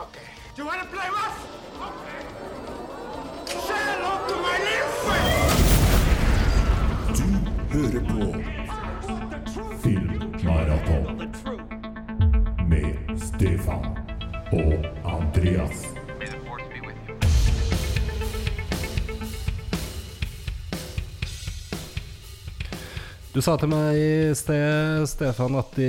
Okay. Do you want to play rough? Okay. Say hello to my little friend. hører på Filmmaraton med Stefan og Andreas. Du sa til meg i sted, Stefan, at i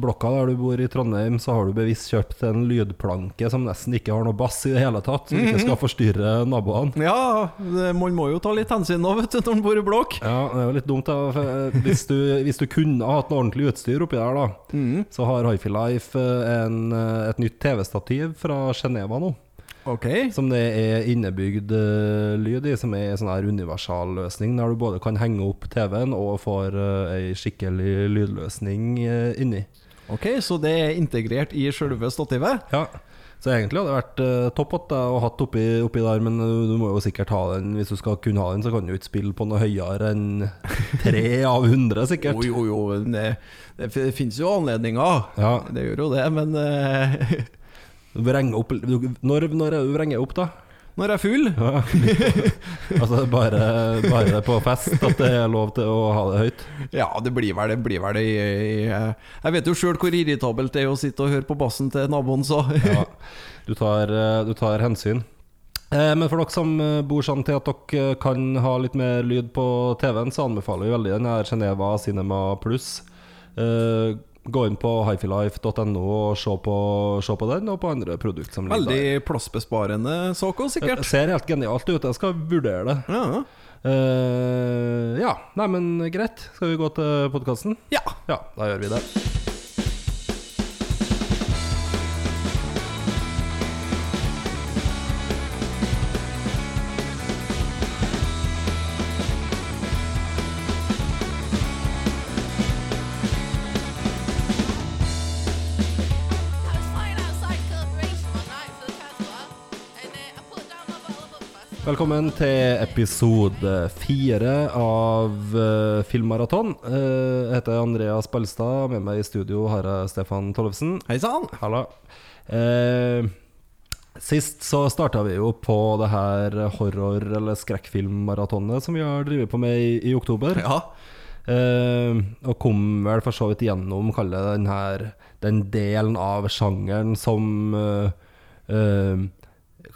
blokka der du bor i Trondheim, så har du bevisst kjøpt en lydplanke som nesten ikke har noe bass i det hele tatt, som ikke skal forstyrre naboene. Ja, det, man må jo ta litt hensyn nå, vet du, når man bor i blokk. Ja, det er jo litt dumt, da. Eh, hvis, du, hvis du kunne hatt noe ordentlig utstyr oppi der, da, så har Hifi Life eh, en, eh, et nytt TV-stativ fra Geneva nå. Ok. Som det er innebygd uh, lyd i, som er en sånn her universal løsning, der du både kan henge opp TV-en og får uh, ei skikkelig lydløsning uh, inni. ok, så det er integrert i sjølve stativet? Ja. Så egentlig hadde det vært uh, topp at jeg hatt oppi, oppi der, men uh, du må jo sikkert ha den. Hvis du skal kunne ha den, så kan du ikke spille på noe høyere enn tre av hundre, sikkert. Jo, jo, jo. Det, det finnes jo anledninger. Ja. Det gjør jo det, men eh, Du vrenger opp når, når er du vrenger opp, da? når jeg er full Ja. altså bare, bare på fest at det er lov til å ha det høyt? Ja, det blir vel det. Blir vel det i, Jeg vet jo sjøl hvor irritabelt det er å sitte og høre på bassen til naboen, så Ja, du tar, eh, du tar hensyn. Eh, Men for dere som eh, bor sånn til at dere kan ha litt mer lyd på TV-en, så anbefaler vi veldig den her Geneva Cinema Pluss. Eh, Gå inn på hifilife.no og se på, se på den, og på andre produkter som ligger der. Veldig plassbesparende såko, sikkert. Det sikkert. ser helt genialt ut. Jeg skal vurdere det. Ja. uh, ja, nei, men greit. Skal vi gå til podkasten? ja. Ja, da gjør vi det. Velkommen til episode fire av uh, Filmmaraton. Uh, jeg heter Andreas Balstad. Med meg i studio har jeg Stefan Tollefsen. Hei sann. Halla. Eh, sist så starta vi jo på det her horror- eller skrekkfilmmaratonet som vi har drevet på med i, i oktober. Ja. Og kom vel for så vidt gjennom, kalle den her Den delen av sjangeren som uh,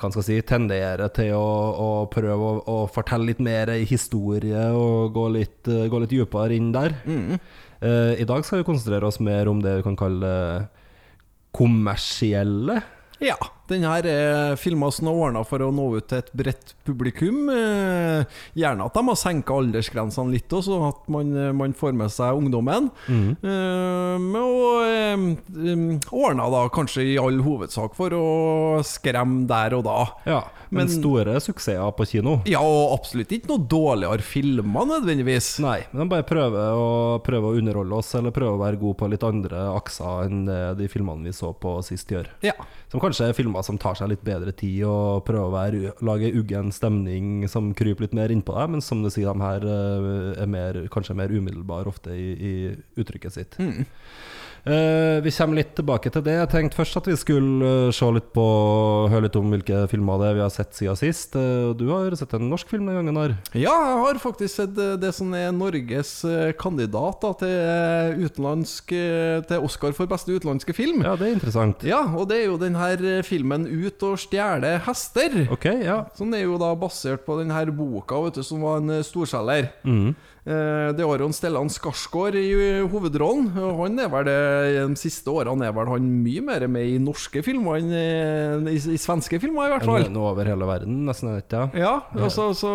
hva skal si, tendere til å, å prøve å, å fortelle litt mer i historie og gå litt, eh, gå litt dypere inn der. Eh, I dag skal vi konsentrere oss mer om det vi kan kalle kommersielle. Ja, den her er filma som er ordna for å nå ut til et bredt publikum. Eh, gjerne at de har senka aldersgrensene litt, også, sånn at man, man får med seg ungdommen. Mm. med og um, ordna da kanskje i all hovedsak for å skremme der og da. Ja, men, Men- store suksesser på kino. Ja, og absolutt ikke noe dårligere filmer nødvendigvis. Nei, men de bare prøver å, prøver å underholde oss, eller prøver å være gode på litt andre akser enn de filmene vi så på sist år Ja. Som kanskje er filmer som tar seg litt bedre tid og prøver å være, lage uggen stemning som kryper litt mer innpå deg, men som du sier, de her eh, er mer, kanskje mer umiddelbare ofte i, i uttrykket sitt. Eh, vi kommer litt tilbake til det. Jeg tenkte først at vi skulle uh, se litt på høre litt om hvilke filmer det er vi har sett siden sist. Uh, du har sett en norsk film den gangen her. Ja, jeg har faktisk sett det som er Norges kandidat da, til, utenlandsk, til Oscar for beste utenlandske film. Ja, det er interessant. Ja, og det er jo den her eh, filmen 'Ut og stjele hester'. Ok, ja. Som er jo da basert på den her boka, vet du, som var en storselger. Mhm. Eh, Det jo en Stellan Skarsgård i hovedrollen. Han er vel det, De siste årene er vel han mye mer med i norske filmer enn i, i svenske filmer, i hvert fall. Enn over hele verden, nesten. Ikke? ja. Ja, altså, så,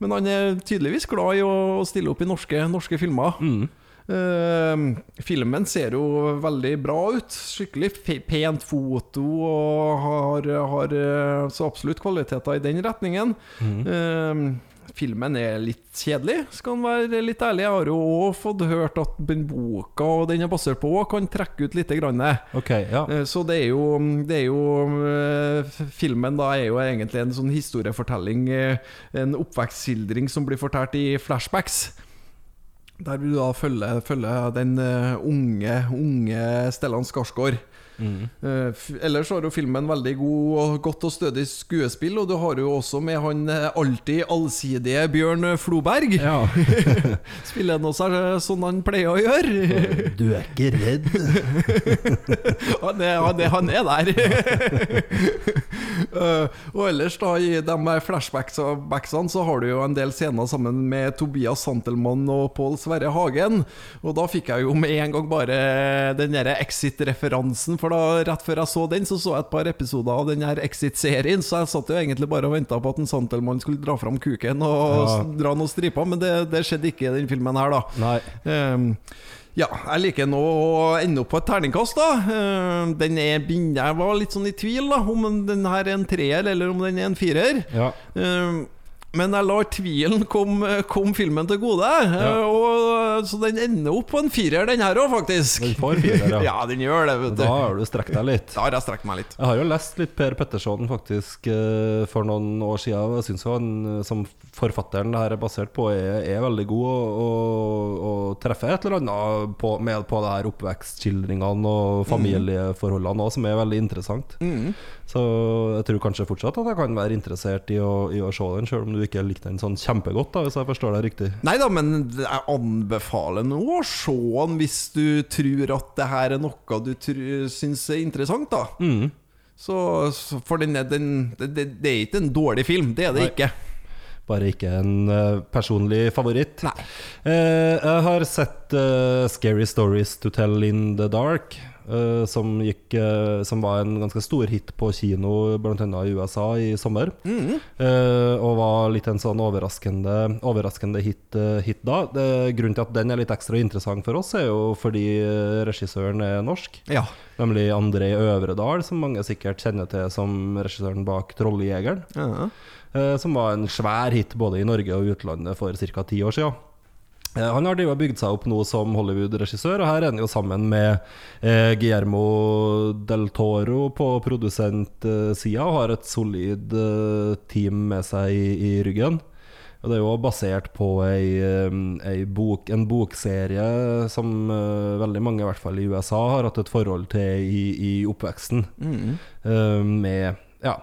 Men han er tydeligvis glad i å stille opp i norske, norske filmer. Mm. Uh, filmen ser jo veldig bra ut. Skikkelig pent foto og har, har eh, så absolutt kvaliteter i den retningen. Eh, filmen er litt kjedelig, skal han være litt ærlig. Jeg har jo òg fått hørt at den boka og den er basert på, kan trekke ut lite grann. Okay, ja. Eh, Så det er jo, det er jo eh, Filmen da er jo egentlig en sånn historiefortelling, eh, en oppvekstskildring som blir fortalt i flashbacks. Der vil du da følge, følge den unge, unge Stellan Skarsgård. Eh, f- ellers har jo filmen veldig god og godt og stødig skuespill, og du har jo også med han eh, alltid allsidige Bjørn Floberg. Ja. Spiller han også eh, sånn han pleier å gjøre. Du er ikke redd? Han er, han er, han er der. uh, og ellers, da, i de flashbacksene, så har du jo en del scener sammen med Tobias Santelmann og Pål Sverre Hagen. Og da fikk jeg jo med en gang bare den derre Exit-referansen, for da rett før jeg så den, så så jeg et par episoder av den her Exit-serien, så jeg satt jo egentlig bare og venta på at en Santelmann skulle dra fram kuken og Ja. dra noen striper, men det, det skjedde ikke i den filmen her, da. Ehm, ja, jeg liker nå å ende opp på et terningkast, da. Ehm, den er Jeg var litt sånn i tvil da om den her er en treer eller om den er en firer. Ja. Ehm, men jeg lar tvilen komme kom filmen til gode. Ja. Og, så den ender opp på en firer, den her òg, faktisk. Den får firer, ja. ja, den gjør det, vet du. Da har du strekt deg litt. Da har jeg strekt meg litt. Jeg har jo lest litt Per Petterson faktisk eh, for noen år siden. Jeg syns han eh, som forfatteren det her er basert på, er, er veldig god og, og, treffer et eller annet på, med på det her oppvekstskildringene og familieforholdene også, som er veldig interessant. Så jeg tror kanskje fortsatt at jeg kan være interessert i å, i å se den, selv om du ikke likte den sånn kjempegodt, da, hvis jeg forstår deg riktig. Nei da, men jeg anbefaler nå å se den hvis du tror at det her er noe du syns er interessant, da. Mm. Så, så for den, den det, det, det er ikke en dårlig film, det er det Nei. ikke. Bare ikke en uh, personlig favoritt. Nei. Uh, jeg har sett uh, 'Scary Stories to Tell in the Dark', eh, som, gikk, uh, som var en ganske stor hit på kino, bl.a. i USA i sommer. Eh, og var litt en sånn overraskende, overraskende hit, hit da. Det, grunnen til at den er litt ekstra interessant for oss, er jo fordi regissøren er norsk. Ja. Nemlig André Øvredal, som mange sikkert kjenner til som regissøren bak 'Trolljegeren'. ja. Som var en svær hit både i Norge og utlandet for ca. ti år siden. Eh, han har bygd seg opp nå som Hollywood-regissør, og her er han jo sammen med eh, Guillermo del Toro på produsentsida og har et solid eh, team med seg i, i ryggen. Og Det er jo basert på ei, eh, ei bok, en bokserie som eh, veldig mange, i hvert fall i USA, har hatt et forhold til i, i oppveksten. Eh, med ja,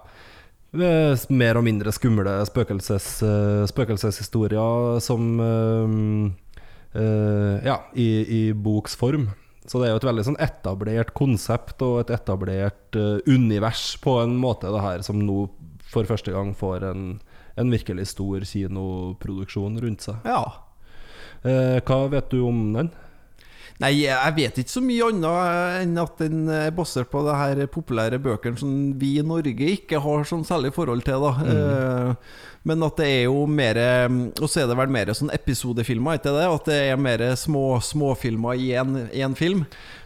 mer og mindre skumle spøkelses, eh, spøkelseshistorier som eh, eh, Ja, i, i boks form. Så det er jo et veldig sånn etablert konsept og et etablert uh, univers på en måte, det her som nå for første gang får en, en virkelig stor kinoproduksjon rundt seg. ja. Uh, hva vet du om den? Nei, jeg vet ikke så mye annet enn at den er basert på det her populære bøkene som vi i Norge ikke har sånn særlig forhold til, da. Mm. Men at det er jo mer Og så er det vel mer sånn episodefilmer, ikke det? At det er mer små småfilmer i én film.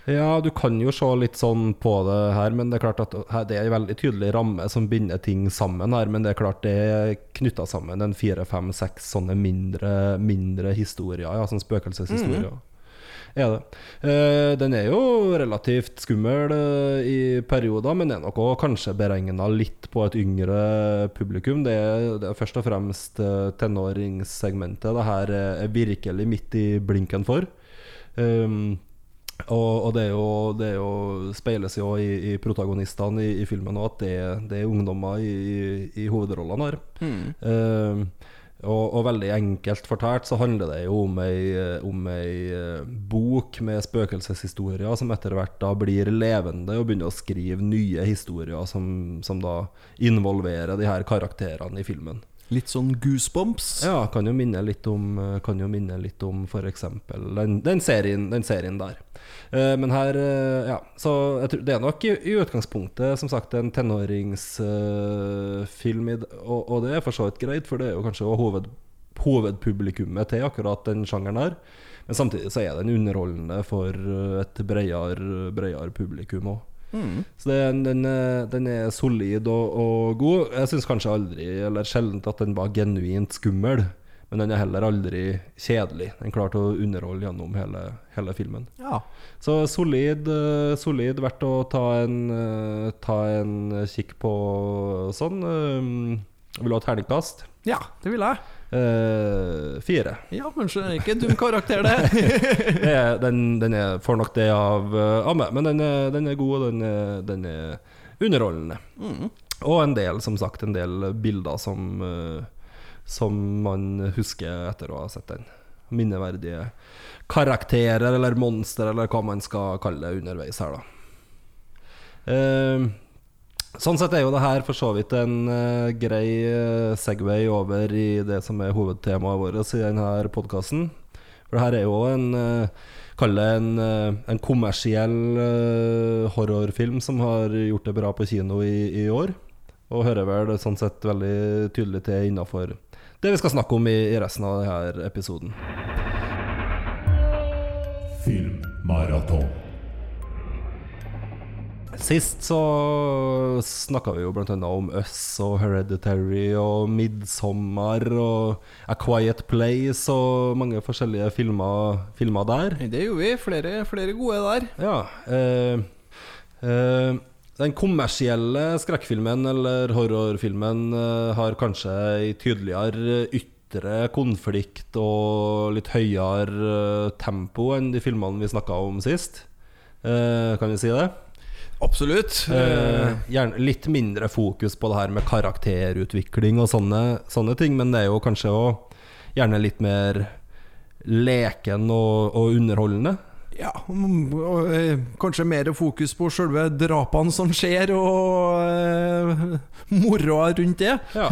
Ja, du kan jo se litt sånn på det her, men det er klart at det er en veldig tydelig ramme som binder ting sammen her. Men det er klart det er knytta sammen en fire, fem, seks sånne mindre, mindre historier, ja, sånn spøkelseshistorier. Er det. Eh, den er jo relativt skummel eh, i perioder, men er nok òg kanskje beregna litt på et yngre publikum. Det er, det er først og fremst eh, tenåringssegmentet det her er er virkelig midt i blinken for. Um, og, og det, er jo, det er jo, speiles jo i, i protagonistene i, i filmen òg, at det, det er ungdommer i, i, i hovedrollene her. Eh, og, og veldig enkelt fortalt så handler det jo om ei, eh, om ei eh, bok med spøkelseshistorier som etter hvert da blir levende og begynner å skrive nye historier som, som da involverer de her karakterene i filmen. Litt sånn goosebumps. Ja, kan jo minne litt om Kan jo minne litt om f.eks. Den, den, serien, den serien der. Uh, men her uh, Ja, så tror, det er nok i, i utgangspunktet som sagt en tenåringsfilm, uh, og, og det er for så vidt greit, for det er jo kanskje hoved, hovedpublikummet til akkurat den sjangeren her. Men samtidig så er den underholdende for eh, et bredere, bredere publikum òg. Så det, den, er- den er solid og, og god. Jeg syns kanskje aldri, eller sjeldent, at den var genuint skummel. Men den er heller aldri kjedelig. Den klarte å underholde gjennom hele, hele filmen. Ja. Så solid, eh, solid verdt å ta en, eh, ta en kikk på sånn. Eh, Vil du ha terningkast? ja, det vil jeg. Eh, fire. Ja, men er ikke en dum karakter, det. Er, den, den er, får nok det av, uh, av meg, men den er, den er god, og den er, den er underholdende. Og en del, som sagt, en del bilder som, uh, som man husker etter å ha sett den. Minneverdige karakterer eller monster, eller hva man skal kalle det underveis her, da. Eh, Sånn sett er jo det her for så vidt en uh, grei eh, Segway over i det som er hovedtemaet vårt i denne podkasten. For det her er jo en uh, Kall det en, uh, en kommersiell horrorfilm som har gjort det bra på kino i, i år. Og hører vel sånn sett veldig tydelig til innafor det vi skal snakke om i, i resten av denne episoden. Filmmaraton. Sist så snakka vi jo annet om Us og Hereditary og Midsommar og A Quiet Place og mange forskjellige filmer, filmer der. Det gjorde vi. Flere, flere gode der. Ja. Eh, eh, den kommersielle skrekkfilmen eller horrorfilmen eh, har kanskje ei tydeligere ytre konflikt og litt høyere eh, tempo enn de filmene vi snakka om sist. Eh, kan vi si det? Absolutt. Eh, litt mindre fokus på det her med karakterutvikling og sånne, sånne ting, men det er jo kanskje òg gjerne litt mer leken og, og underholdende. Ja, og, eh, kanskje mer fokus på selve drapene som skjer, og eh, moroa rundt det. Ja.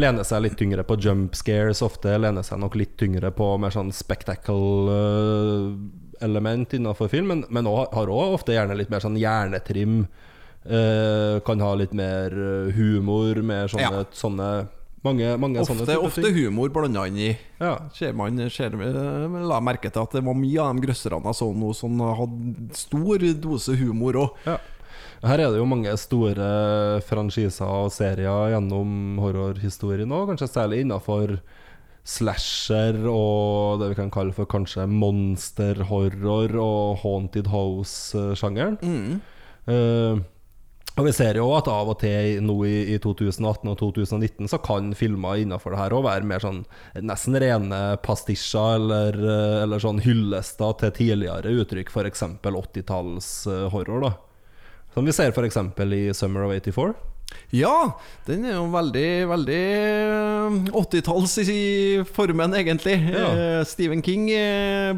Lene seg litt tyngre på jump scares ofte. Lene seg nok litt tyngre på mer sånn spectacle eh, element innenfor film, men, men også, har òg ofte gjerne litt mer sånn hjernetrim. Uh, kan ha litt mer eh, humor, mer sånne, Ja. sånne Mange, mange sånne Ofte, typer ofte ting. humor blanda inn i. Ja. Ser man ser, La merke til at det var mye av de grøsserne så nå som hadde stor dose humor òg. Ja. Her er det jo mange store franchiser og serier gjennom horrorhistorien òg, kanskje særlig innafor slasher og det vi kan kalle for kanskje monsterhorror og haunted house-sjangeren. Eh, og vi ser jo at av og til nå i, i 2018 og 2019 så kan filmer innafor det her òg være mer sånn nesten rene pastisjer eller, eh, eller sånn hyllester til tidligere uttrykk, f.eks. 80-tallshorror. Som vi ser f.eks. i Summer of 84. Ja, den er jo veldig, veldig eh, 80-talls i formen, egentlig. Ja. Eh, Stephen King eh,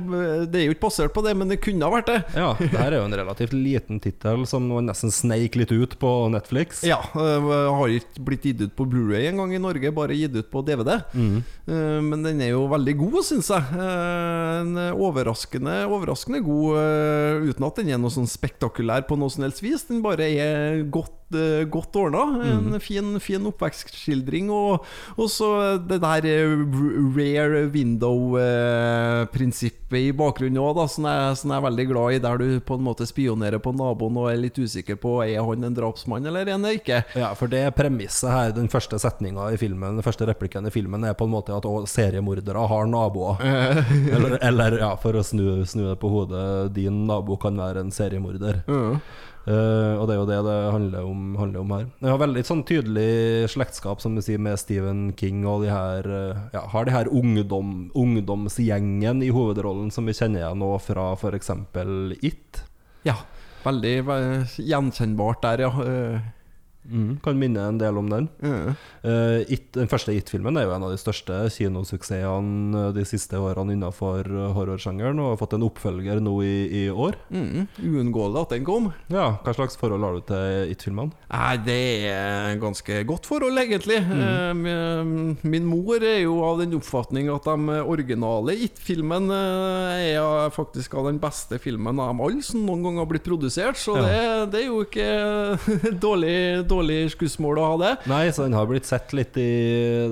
Det er jo ikke basert på det, men det kunne ha vært det. Ja, det her er jo en relativt liten tittel som nesten sneik litt ut på Netflix. Ja, eh, har ikke blitt gitt ut på Blu-ray engang i Norge, bare gitt ut på DVD. Mm. Eh, Men den er jo veldig god, syns jeg. Eh, En overraskende, overraskende god, eh, uten at den er noe sånn spektakulær på noe som helst vis. Den bare er godt, eh, godt ordna. En fin, fin oppvekstskildring. Og, og så det der eh, rare window-prinsippet i bakgrunnen òg, som, som jeg er veldig glad i, der du på en måte spionerer på naboen og er litt usikker på Er han en drapsmann eller er han ikke. Ja, for det premisset her, den første setninga i filmen, den første replikken i filmen, er på en måte at seriemordere har naboer. eller, eller, ja, for å snu, snu det på hodet, din nabo kan være en seriemorder. Eh, og det er jo det det handler om, handler om her. Jeg har veldig sånn tydelig slektskap som du sier med Stephen King og de her uh, ja, Har de her ungdom, ungdomsgjengen i hovedrollen som vi kjenner igjen nå fra f.eks. It. Ja, veldig veldig gjenkjennbart der, ja. Eh, Mm, kan minne en del om den. eh. Uh, It, den første It-filmen er jo en av de største kinosuksessene de siste årene innenfor horrorsjangeren, og har fått en oppfølger nå i, i år. Mm, uunngåelig at den kom. Ja, Hva slags forhold har du til It-filmene? Nei, det er ganske godt forhold, egentlig. Mm. min- Min mor er jo av den oppfatning at de originale It-filmene eh, er faktisk av den beste filmen av dem alle som noen gang har blitt produsert, så Ja. det, det er jo ikke dårlig, dårlig skussmål å ha det. Nei, så den har blitt sett litt i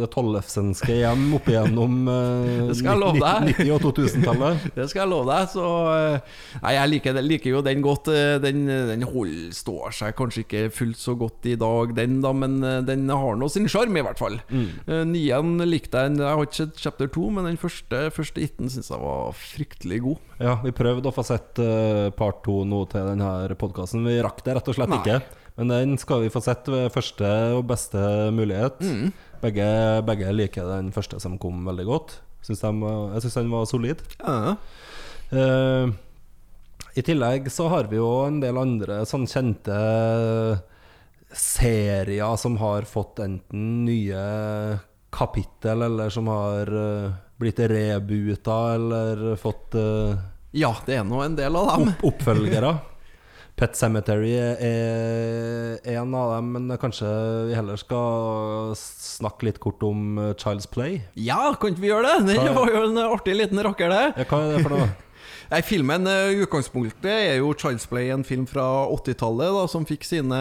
det tollefsenske hjem opp igjennom eh, Det skal jeg love deg. 90- og 2000-tallet. Det skal jeg love deg. Så eh, Nei, jeg liker, liker jo den godt. eh, Den, den hold, står seg kanskje ikke fullt så godt i dag, den da, men eh, den har nå sin sjarm, i hvert fall. Mm. Nien likte jeg. Jeg har ikke sett chapter 2, men den første, første itten syns jeg var fryktelig god. Ja, vi prøvde å få sett part to nå til denne podkasten. Vi rakk det rett og slett Nei. ikke. Men den skal vi få sett ved første og beste mulighet. Mm. Begge, begge liker den første som kom, veldig godt. Syns de, var- jeg syns den var solid. Ja. Uh, I tillegg så har vi jo en del andre sånn kjente serier som har fått enten nye kapittel, eller som har eh, blitt rebuta, eller fått uh, ja, det er nå en del av dem. opp oppfølgere. Pet Cemetery er en av dem, men kanskje vi heller skal snakke litt kort om eh, Child's Play. Ja, kan ikke vi gjøre det? Det var jo en artig liten rocker, det. Ja, hva er det for noe? Nei, Filmen eh, i utgangspunktet er jo Child's Play, en film fra 80-tallet som fikk sine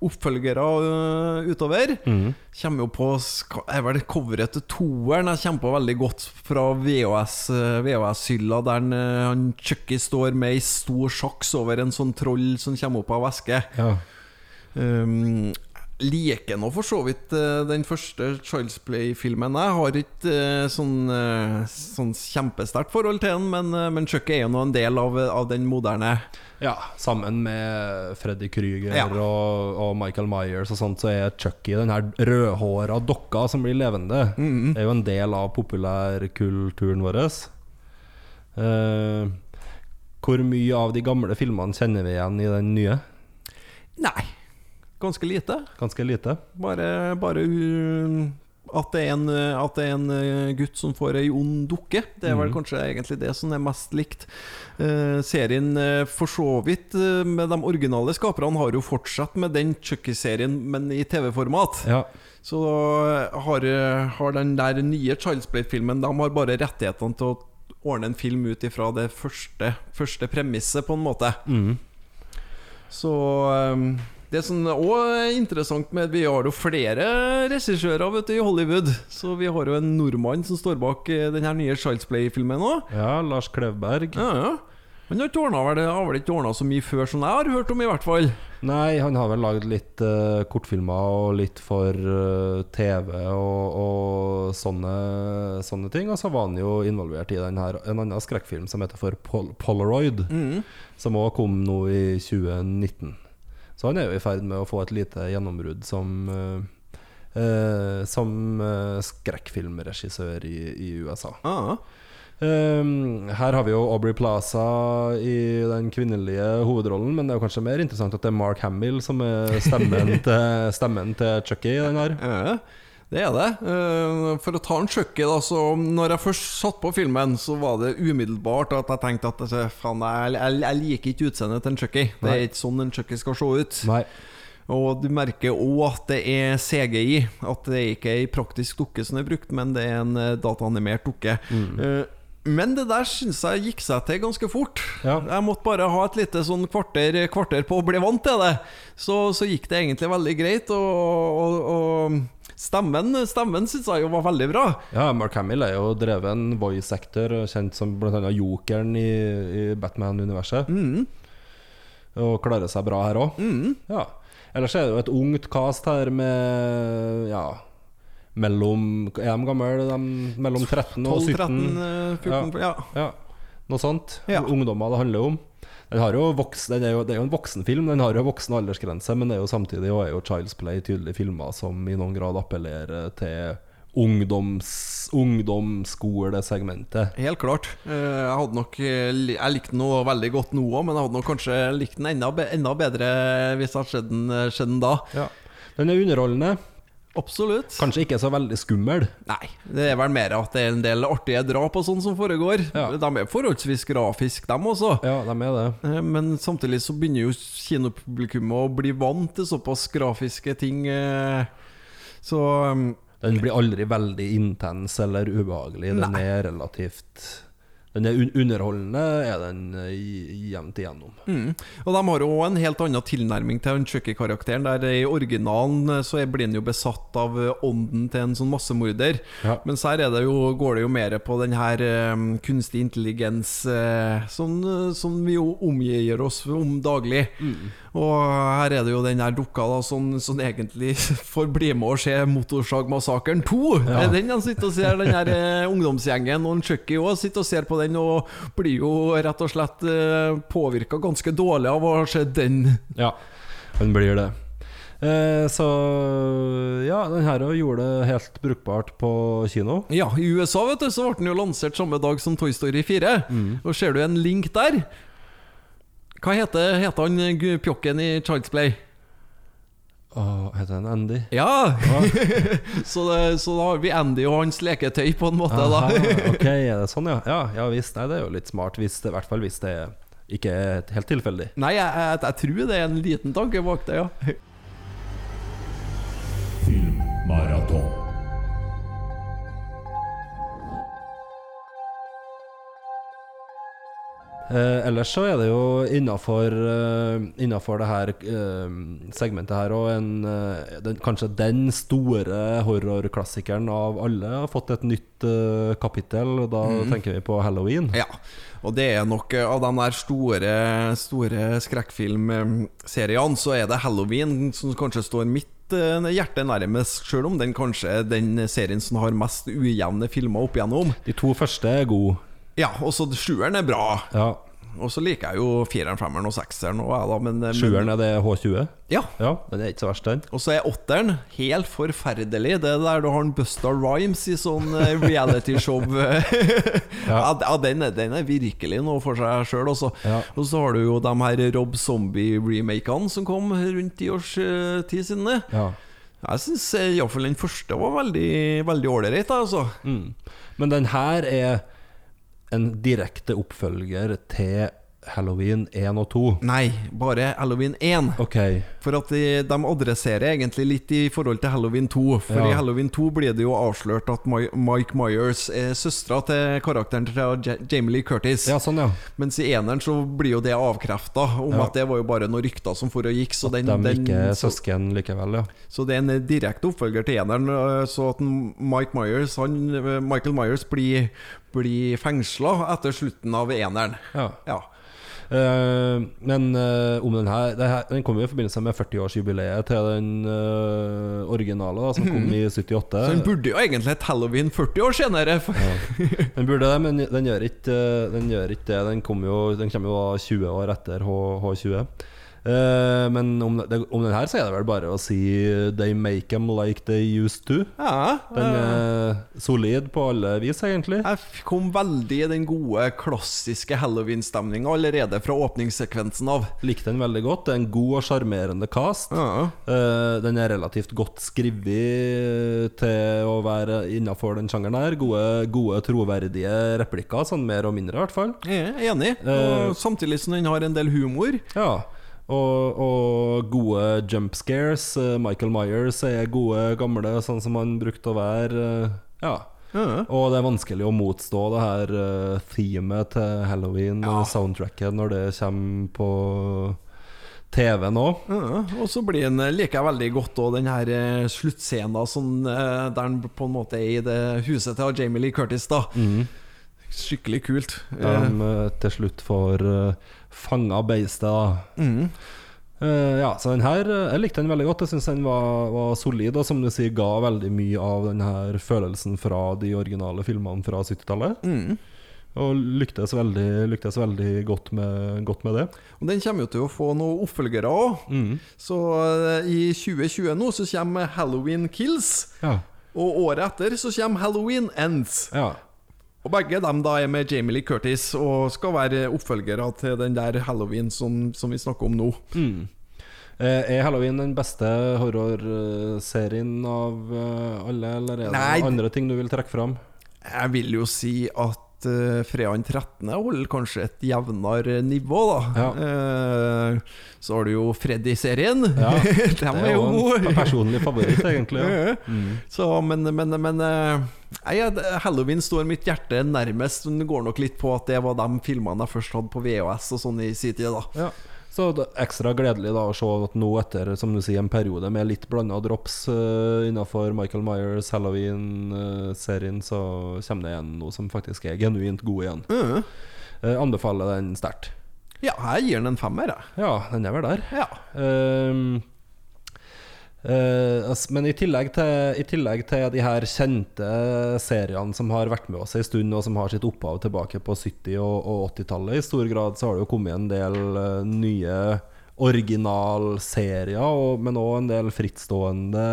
oppfølgere uh, utover. Kommer jo på er vel coveret til toeren. Jeg kommer på veldig godt fra VHS-hylla, VHS-hylla, der han, han Chucky står med ei stor sjaks over en sånn troll som kommer opp av væske. Ja. Um, liker nå for så vidt eh, den første Child's Play-filmen. Jeg har ikke eh, sånn, eh, sånn kjempesterkt forhold til den, men, men Chucky er jo nå en del av, av den moderne. Ja, sammen med Freddy Krüger Ja. og, og Michael Myers og sånt, så er Chucky den her rødhåra dokka som blir levende. Mm. Det er jo en del av populærkulturen vår. Uh, hvor mye av de gamle filmene kjenner vi igjen i den nye? Nei, ganske lite. Ganske lite. Bare, bare uh, at, det en, uh, at det er en uh, gutt som får ei ond dukke. Det er vel kanskje egentlig det som er mest likt. Uh, serien uh, for så vidt uh, med de originale skaperne har jo fortsatt med den Chucky-serien, men i TV-format. Ja. Så har, har den der nye Child's Play-filmen De har bare rettighetene til å ordne en film ut ifra det første, første premisset, på en måte. Mm. Så um, det som òg er interessant med Vi har jo flere regissører vet du, i Hollywood. Så vi har jo en nordmann som står bak eh, den her nye Child's Play-filmen òg. ja, Lars Klevberg. Ja, ja. Han har ikke ordnet, vel, har vel ikke ordna så mye før som jeg har hørt om, i hvert fall. Nei, han har vel lagd litt uh, kortfilmer og litt for uh, TV og, og sånne, sånne ting. Og så var han jo involvert i den her, en annen skrekkfilm som heter for Pol Polaroid, som òg kom nå i 2019. Så han er jo i ferd med å få et lite gjennombrudd som eh, eh, Som eh, skrekkfilmregissør i, i USA. Ja. Um, her har vi jo Aubrey Plaza i den kvinnelige hovedrollen, men det er jo kanskje mer interessant at det er Mark Hamill som er stemmen til, stemmen til Chucky i den her. Ja, det er det. Eh, For å ta en sjøkke, da, så når jeg først satt på filmen, så var det umiddelbart at jeg tenkte at altså, faen, jeg, jeg, jeg liker ikke utseendet til en sjøkke. Det er ikke sånn en sjøkke skal se ut. Nei. Og du merker òg at det er CGI. At det ikke er ei praktisk dukke som er brukt, men det er en eh, dataanimert dukke. Eh, Men det der syns jeg gikk seg til ganske fort. Ja. Jeg måtte bare ha et lite sånn kvarter, kvarter på å bli vant til det. Så, så gikk det egentlig veldig greit. Og, og, og stemmen, stemmen syns jeg jo var veldig bra. Ja, Mark Hamill er jo dreven voice actor, kjent som bl.a. jokeren i, i Batman-universet. Og klarer seg bra her òg. Ja. Ellers er det jo et ungt cast her med Ja Mellom Er de gamle? De, mellom 13 og 17? 12-13, eh, 14 ja. Ja, noe sånt. Ja. Ungdommer det handler om. Den har jo voksen, den er jo, det er jo en voksenfilm, den har jo voksen aldersgrense, men det er jo samtidig og er jo Child's Play tydelig filmer som i noen grad appellerer til ungdoms, ungdomsskolesegmentet. Helt klart. Eh, Jeg hadde nok eh, Jeg likte den veldig godt nå òg, men jeg hadde nok kanskje likt den enda, enda bedre hvis jeg hadde sett den, eh, den da. Ja. Den er underholdende, Absolutt. kanskje ikke så veldig skummel. Nei, det er vel mer at det er en del artige drap og sånn som foregår. Ja. De er forholdsvis grafiske, dem også. Ja, de er det. Eh, Men samtidig så begynner jo kinopublikummet å bli vant til såpass grafiske ting. eh, Så um, Den blir aldri veldig intens eller ubehagelig. Den Nei. er relativt Den er un underholdende, er den eh, jevnt igjennom. mm. Og de har jo en helt annen tilnærming til Chucky-karakteren. Der I originalen eh, så blir han jo besatt av eh, ånden til en sånn massemorder. Ja. Mens her er det jo, går det jo mer på den her um, kunstig intelligens uh, som, som vi jo omgir oss om daglig. Og her er det jo den der dukka da som, som egentlig får bli med og se Motorsagmassakren 2. Ja. Det den han sitter og ser, den her ungdomsgjengen. Og Chucky òg sitter og ser på den og blir jo rett og slett eh, påvirka ganske dårlig av å ha sett den. Ja. Han blir det. Eh, så ja, den her gjorde det helt brukbart på kino. Ja, i USA vet du, så ble den jo lansert samme dag som Toy Story 4. Og ser du en link der Hva heter, heter han pjokken i Child's Play? Åh, heter han Andy? Ja! så, det, så da har vi Andy og hans leketøy, på en måte. Aha, da ok, er det sånn, ja? Ja, ja visst. Nei, det er jo litt smart, hvis det, i hvert fall hvis det ikke er helt tilfeldig. Nei, jeg, jeg, jeg tror det er en liten tanke bak det, ja. Filmmaraton. Eh, ellers så er det jo innafor uh, det her eh, segmentet her òg en, eh, den, kanskje den store horrorklassikeren av alle har fått et nytt eh, kapittel, og da tenker vi på halloween. Ja, og det er nok eh, av de der store, store skrekkfilmseriene, så er det Halloween som kanskje står mitt hjertet hjerte nærmest, sjøl om den kanskje den serien som har mest ujevne filmer opp igjennom. De to første er gode. Ja, og så sjueren er bra. Ja. Og så liker jeg jo fireren, femmeren og sekseren. Men, men- Sjueren er det H20. Ja. Ja, det er ikke så verst, den. Og så er åtteren helt forferdelig. Det er der du har en Busta Rhymes i sånn eh, realityshow. ja, ja den, den er virkelig noe for seg sjøl. Ja. Og så har du jo de her Rob Zombie-remakene som kom rundt ti års eh, tid siden. Ja. Jeg syns iallfall den første var Veldig ålreit, altså. Mm. Men den her er en direkte oppfølger til Halloween 1 og 2. Nei, bare Halloween 1. Ok. For at de, de adresserer egentlig litt i forhold til Halloween 2. For Ja. i Halloween 2 blir det jo avslørt at My Mike Myers er søstera til karakteren til Jamie Lee Curtis. Ja, sånn, ja. Mens i eneren så blir jo det avkrefta, om Ja. at det var jo bare noen rykter som for og gikk. Så, den, De den, ikke er søsken likevel, ja. så det er en direkte oppfølger til eneren. øh, Så at Mike Myers han, øh, Michael Myers blir, blir fengsla etter slutten av eneren. ja. Ja. Eh, men eh, om den her, Den kom jo i forbindelse med 40-årsjubileet til den eh, originale, da, som kom i 78. Så den burde jo egentlig hett Halloween 40 år senere. For, Den burde det, men den gjør ikke, den gjør ikke det. Den, jo, den kommer jo 20 år etter H, H20. Eh, men om, det, om den her så er det vel bare å si They make them like they used to. ja, Den er solid på alle vis, egentlig. Jeg kom veldig i den gode, klassiske halloween-stemninga allerede fra åpningssekvensen av. Likte den veldig godt. Det er en god og sjarmerende cast. Ja. Uh, den er relativt godt skrevet til å være innafor den sjangeren her. Gode, gode, troverdige replikker, sånn mer og mindre, i hvert fall. Jeg er enig. Uh, samtidig som den har en del humor. Ja. Og, og gode jump scares. Eh, Michael Myers er gode, gamle, sånn som han brukte å være. eh, ja. Ja. Og det er vanskelig å motstå det her uh, themet til halloween, Ja. soundtracket, når det kommer på TV nå. Ja, og så blir den, eh, liker jeg veldig godt også den her eh, sluttscenen sånn, eh, der han på en måte er i det huset til Jamie Lee Curtis. da Skikkelig kult. De eh, til slutt får fanga beistet. Mm. Uh, ja, så den her eh, Jeg likte den veldig godt. Jeg syns den var, var solid, og som du sier, ga veldig mye av den her følelsen fra de originale filmene fra 70-tallet. Mm. Og lyktes veldig, lyktes veldig godt, med, godt med det. Og Den kommer jo til å få noen oppfølgere òg. Mm. Så uh, i 2020 nå så kommer Halloween Kills. Ja. Og året etter så kommer Halloween Ends. ja. Og begge dem da er med Jamie Lee Curtis og skal være oppfølgere til den der Halloween som, som vi snakker om nå. Mm. Eh, Er Halloween den beste horrorserien av eh, alle, eller er det Nei. andre ting du vil trekke fram? Jeg vil jo si at uh, fredagen 13. holder kanskje et jevnere nivå, da. Eh, så har du jo Freddy-serien. Ja, De Det er jo gode. personlig favoritt, egentlig. Ja. Mm. Så, men, men, men uh, Halloween står mitt hjerte nærmest. Men det går nok litt på at det var de filmene jeg først hadde på VHS og sånn i sin tid. da Ja. Så det er ekstra gledelig da å se at nå etter som du sier, en periode med litt blanda drops uh, innafor Michael Myers, Halloween-serien, så kommer det igjen noe som faktisk er genuint god igjen. Mm. Uh, anbefaler den sterkt. Ja, jeg gir den en femmer, jeg. Ja, den er vel der. Ja. Ehm, eh, altså, men i tillegg, til, i tillegg til de her kjente seriene som har vært med oss en stund, og som har sitt opphav tilbake på 70- og, og 80-tallet, i stor grad så har det jo kommet en del uh, nye originalserier, og- men òg en del frittstående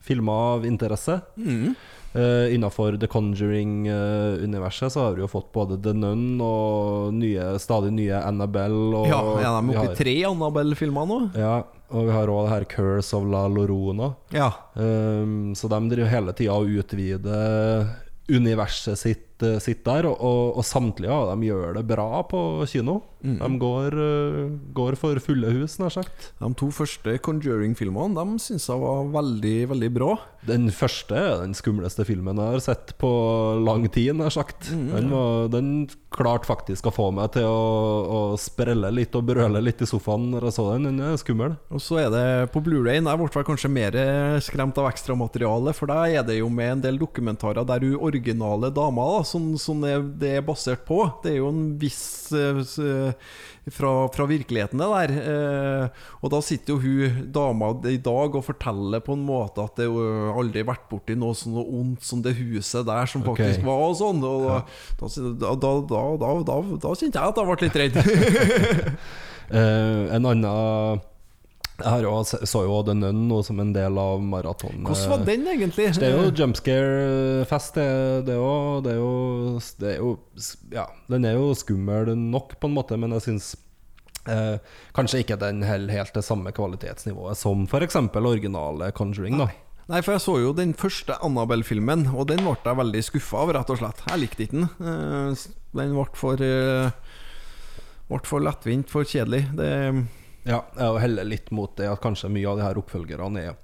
filmer av interesse. Mm. Uh, Innafor The Conjuring-universet så har vi jo fått både The Nun og nye, stadig nye Annabelle. Og Ja, ja, de er oppe i tre Annabelle-filmer nå? Ja, og vi har òg det her Curse of La Lorona. Ja. Um, så de driver hele tida og utvider universet sitt, eh, sitt der, og, og, og samtlige av dem gjør det bra på kino. Mm. De går, eh, går for fulle hus, nær sagt. De to første Conjuring-filmene De syns jeg var veldig, veldig bra. Den første er den skumleste filmen jeg har sett på lang tid, nær sagt. Mm, Den, var, den klarte faktisk å få meg til å, å sprelle litt og brøle litt i sofaen når jeg så den. Den er skummel. Og så er det på Blu-ray Jeg ble kanskje mer skremt av ekstramaterialet, for der er det jo med en del dokumentarer der hun originale dama, da, som, som det, det er basert på Det er jo en viss uh, fra, fra virkeligheten, det der. Uh, og da sitter jo hun dama i dag og forteller på en måte at det jo aldri vært borti noe sånn ondt som det huset der som okay. faktisk var, og sånn. Og da, da, da, da, kjente jeg at jeg ble litt redd. En annen Jeg har jo, så jo The Nun nå som en del av maratonen. Hvordan var den egentlig? Det er jo jumpscare-fest. Det, òg. det Det er jo Ja, den er jo skummel nok, på en måte, men jeg syns eh, kanskje ikke den holder helt det samme kvalitetsnivået som f.eks. originale Conjuring. da Nei, for jeg så jo den første Annabelle-filmen, og den ble jeg veldig skuffa av, rett og slett. Jeg likte ikke den. Eh, Den ble for eh, Ble for lettvint, for kjedelig. Det Ja, jeg er heller litt mot det at kanskje mye av de her oppfølgerne er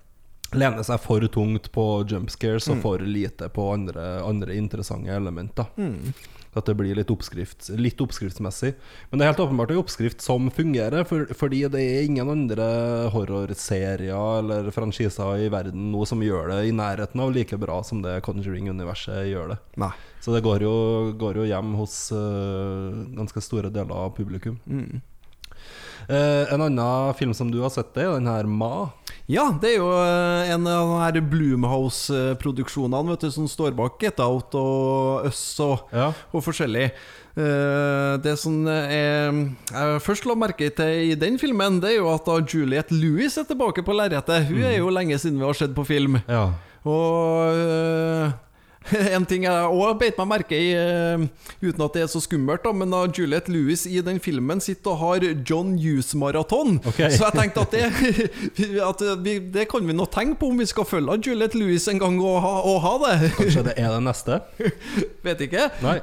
lener seg for tungt på jumpscares og for lite på andre, andre interessante elementer. At det blir litt, oppskrift, litt oppskriftsmessig. Men det er helt åpenbart en oppskrift som fungerer, for, fordi det er ingen andre horrorserier eller franchiser i verden nå som gjør det i nærheten av like bra som det Conjuring-universet gjør det. Nei. Så det går jo, går jo hjem hos uh, ganske store deler av publikum. Eh, en annen film som du har sett, det er den her Ma. Ja, det er jo eh, en av de her Bloomhouse-produksjonene vet du, som står bak Get Out og Us og, Ja. og forskjellig. Eh, det som jeg, jeg først la merke til i den filmen, Det er jo at da Juliette Lewis er tilbake på lerretet. Hun er jo lenge siden vi har sett på film. Ja. Og øh, en ting jeg òg beit meg merke i, øh, uten at det er så skummelt, da, men da Juliette Lewis i den filmen sitter og har John Hughes-maraton. Okay. Så jeg tenkte at, det, at vi, det kan vi nå tenke på om vi skal følge Juliette Lewis en gang og ha, og ha det. Kanskje det er det neste? Vet ikke. Nei.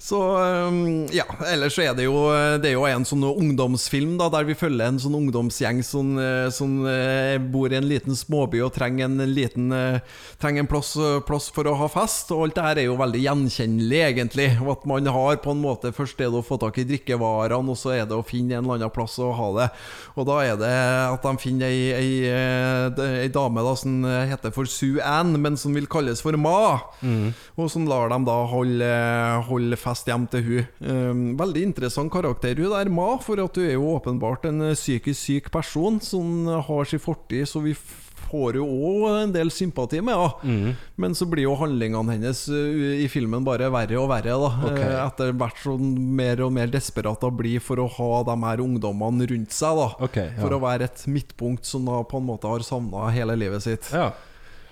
Så øhm, ja, ellers så er det jo Det er jo en sånn ungdomsfilm da der vi følger en sånn ungdomsgjeng som, øh, som øh, bor i en liten småby og trenger en liten Trenger en plass, plass for å ha fest. Og alt det her er jo veldig gjenkjennelig, egentlig. Og At man har på en måte Først er det å få tak i drikkevarene, og så er det å finne en eller annen plass å ha det. Og da er det at de finner ei, ei, ei dame da som heter for Sue Ann, men som vil kalles for Ma. Og som lar dem da holde, holde fest hjem til hun um, Veldig interessant karakter hun der, Ma, for at hun er jo åpenbart en eh, psykisk syk person som har sin fortid, så vi får jo òg en del sympati med henne. Men så blir jo handlingene hennes uh, i filmen bare verre og verre, da. okay. Eh, Etter hvert sånn mer og mer desperat hun blir for å ha de her ungdommene rundt seg, da. okay, ja. For å være et midtpunkt som hun på en måte har savna hele livet sitt. Ja.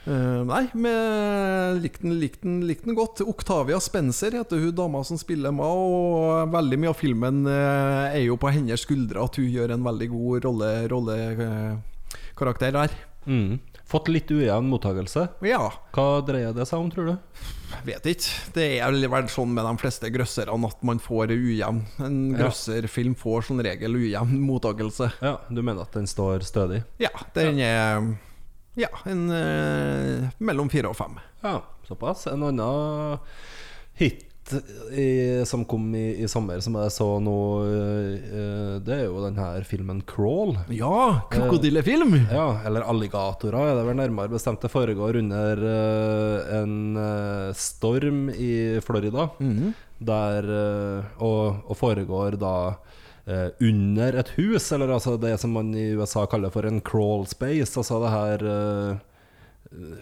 Eh, nei, men likte den, likte, den, likte den godt. Octavia Spencer heter hun dama som spiller med og veldig mye av filmen uh, er jo på hennes skuldre at hun gjør en veldig god rollekarakter der. Mm. Fått litt ujevn mottakelse. Ja, Hva dreier det seg om, tror du? vet ikke. Det er vel sånn med de fleste grøsserne at man får ujevn. En Ja. grøsserfilm får som regel ujevn mottakelse. Ja, Du mener at den står stødig? Ja, den er Ja, en eh, mellom fire og fem. Ja, såpass. En annen hit i, som kom i, i sommer, som jeg så nå, eh, det er jo den her filmen 'Crawl'. Ja, krokodillefilm! Ja, eller alligatorer er det vel nærmere bestemt. Det foregår under eh, en eh, storm i Florida. Der eh, og, og foregår da eh, under et hus, eller altså det som man i USA kaller for en crawl space. Altså det her eh,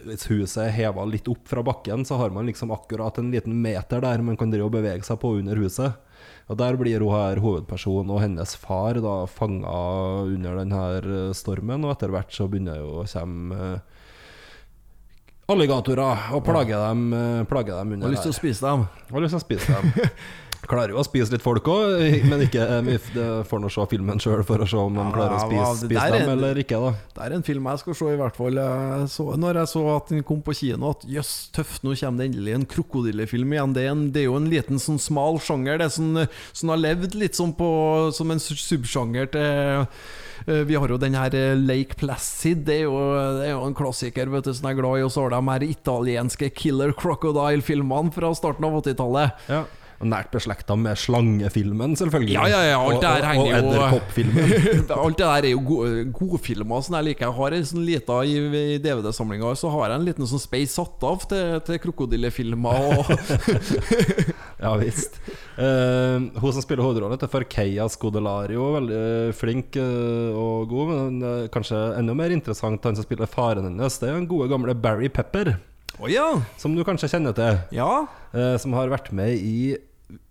Hvis huset er heva litt opp fra bakken, så har man liksom akkurat en liten meter der man kan drive og bevege seg på under huset. Og Der blir hun her hovedpersonen og hennes far da fanga under denne eh, stormen, og etter hvert så begynner jo å komme eh, alligatorer og plage dem, eh, plage dem under Har lyst til å spise dem. Har lyst til å spise dem. Klarer jo å spise litt folk òg, men ikke det får nå se filmen sjøl for å se om de Ja, klarer å spise, spise dem eller ikke. da Det er en film jeg skal se, i hvert fall. Så, når jeg så at den kom på kino, at jøss, tøft, nå kommer det endelig en krokodillefilm igjen. Det er, en, det er jo en liten sånn smal sjanger, det som, som har levd litt sånn på, som en subsjanger til eh, Vi har jo den her eh, Lake Placid, det er jo, det er jo en klassiker, vet du, som jeg er glad i. Og så har de her italienske Killer Crocodile-filmene fra starten av 80-tallet. Ja. Nært beslekta med slangefilmen, selvfølgelig. Ja, ja, ja, alt det her og, og, og edderkoppfilmen. Alt det der er jo gode, gode filmer Sånn jeg liker. Jeg har en sånn lita i, i DVD-samlinga, så har jeg en liten sånn space satt av til, til krokodillefilmer. Og, Ja visst. Uh, hun som spiller hovedrollen, heter Farkeya Scodelario. Veldig flink eh, og god, men eh, kanskje enda mer interessant han som spiller faren hennes. Det er den gode gamle Barry Pepper, Oh, ja. som du kanskje kjenner til. ja. eh, som har vært med i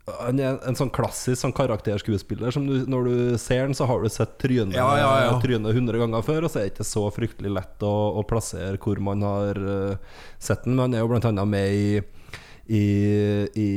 han er en sånn klassisk sånn karakterskuespiller som du, Når du ser han, så har du sett trynet Ja, ja, ja. trynet 100 ganger før, og så er det ikke så fryktelig lett å, å plassere hvor man har uh, sett den. Men han er jo annet med i, i, i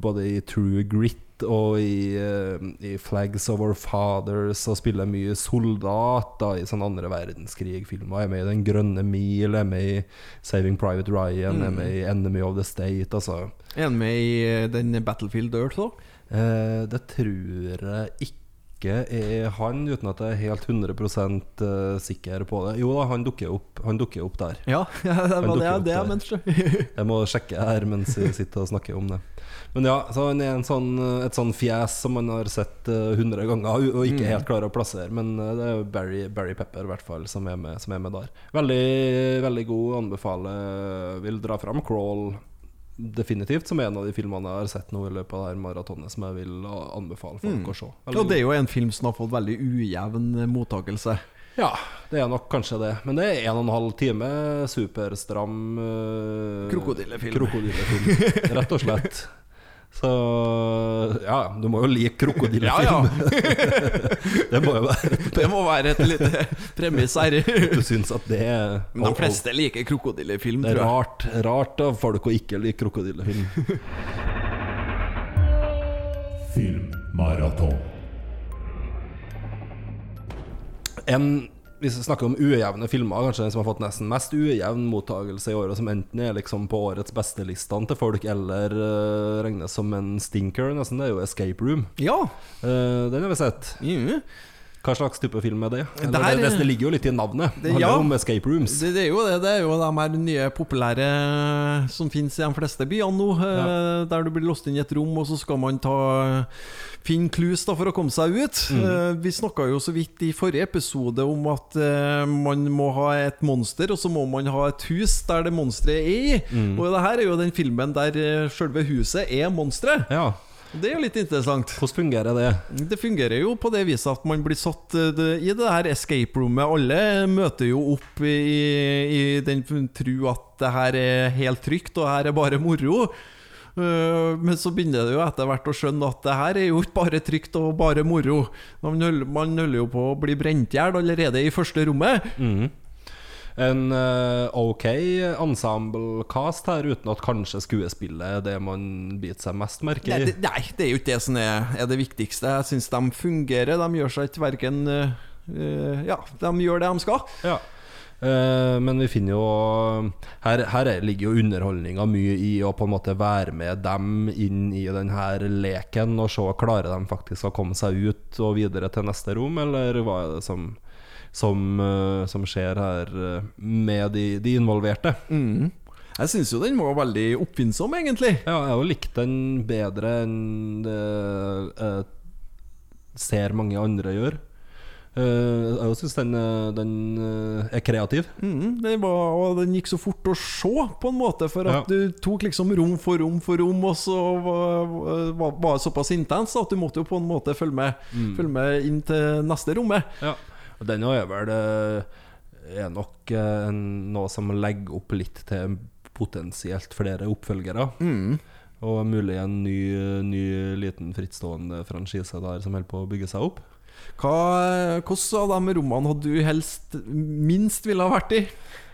både i True Grit og i, eh, i Flags of Our Fathers og spiller mye soldat da, i sånne andre verdenskrig-filmer. Jeg Er med i Den grønne mil, jeg er med i Saving Private Ryan, Jeg er med i Enemy of the State. Altså. Er han med i eh, den Battlefield Earth òg? Eh, det tror jeg ikke er han, uten at jeg er helt 100 eh, sikker på det. Jo da, han dukker opp, han dukker opp der. Ja, det var det, det jeg mente. Jeg må sjekke her mens vi sitter og snakker om det. Men ja, så han er en sånn, et sånn fjes som man har sett hundre uh, ganger og ikke helt klarer å plassere. Men uh, det er Barry, Barry Pepper i hvert fall som er med, som er med der. Veldig, veldig god. Anbefaler. Vil dra fram Crawl definitivt som en av de filmene jeg har sett nå i løpet av det her maratonet, som jeg vil anbefale folk å se. Veldig Og det er jo en film som har fått veldig ujevn eh, mottakelse. Ja, det er nok kanskje det. Men det er en og en halv time superstram uh, Krokodillefilm. krokodillefilm. Rett og slett. Så ja, du må jo like krokodillefilm. Ja, ja. det må jo være Det må være et lite premiss her. Du syns at det Men de fleste liker krokodillefilm, Det er rart, rart av folk å ikke like krokodillefilm. Filmmaraton. En vi snakker om ujevne filmer, kanskje den som har fått nesten mest ujevn mottagelse i året, som enten er liksom på årets beste-listene til folk, eller uh, regnes som en stinker, nesten, det er jo Escape Room. Ja. uh, den har vi sett. Mhm. Hva slags type film er det? Eller, Det her det, det, ligger jo litt i navnet. Det ja. om escape rooms. Det, det er jo det. Det er jo de her nye populære som finnes i de fleste byene nå. Ja. Der du blir låst inn i et rom, og så skal man ta finne clues da, for å komme seg ut. Mm. Vi snakka jo så vidt i forrige episode om at eh, man må ha et monster, og så må man ha et hus der det monsteret er i. Og det her er jo den filmen der eh, selve huset er monsteret. Ja. Det er jo litt interessant. Hvordan fungerer det? Det fungerer jo på det viset at man blir satt eh, i det her escape rommet. Alle møter jo opp i, i den tru at det her er helt trygt, og her er bare moro. Eh, Men så begynner det jo etter hvert å skjønne at det her er jo ikke bare trygt og bare moro. Man holder, man holder jo på å bli brent i hjel allerede i første rommet. En eh, ok ensemble-cast her, uten at kanskje skuespillet er det man biter seg mest merke Nei i. det, nei, det er jo ikke det som er, er det viktigste. Jeg syns de fungerer. De gjør seg ikke verken eh, eh, Ja, de gjør det de skal. Ja. Men vi finner jo Her, her er- ligger jo underholdninga mye i å på en måte være med dem inn i denne leken og se klarer de faktisk å komme seg ut og videre til neste rom, eller hva er det som, som, eh, som skjer her eh, med de, de involverte? Mm. Jeg syns jo den var veldig oppfinnsom, egentlig. Ja, jeg har likt den bedre enn det jeg ser mange andre gjør. Eh, jeg syns den, eh, den eh, er kreativ. Mm, var, og den gikk så fort å se, på en måte. For at Ja. du tok liksom rom for rom for rom, og så var, det såpass intens at du måtte jo på en måte følge med, følge med inn til neste rommet. Ja. Og den er vel eh, er nok eh, noe som legger opp litt til potensielt flere oppfølgere. Mm. Og mulig en ny, ny liten frittstående franchise der som holder på å bygge seg opp. Hva, hvordan av de rommene hadde du helst minst ville ha vært i?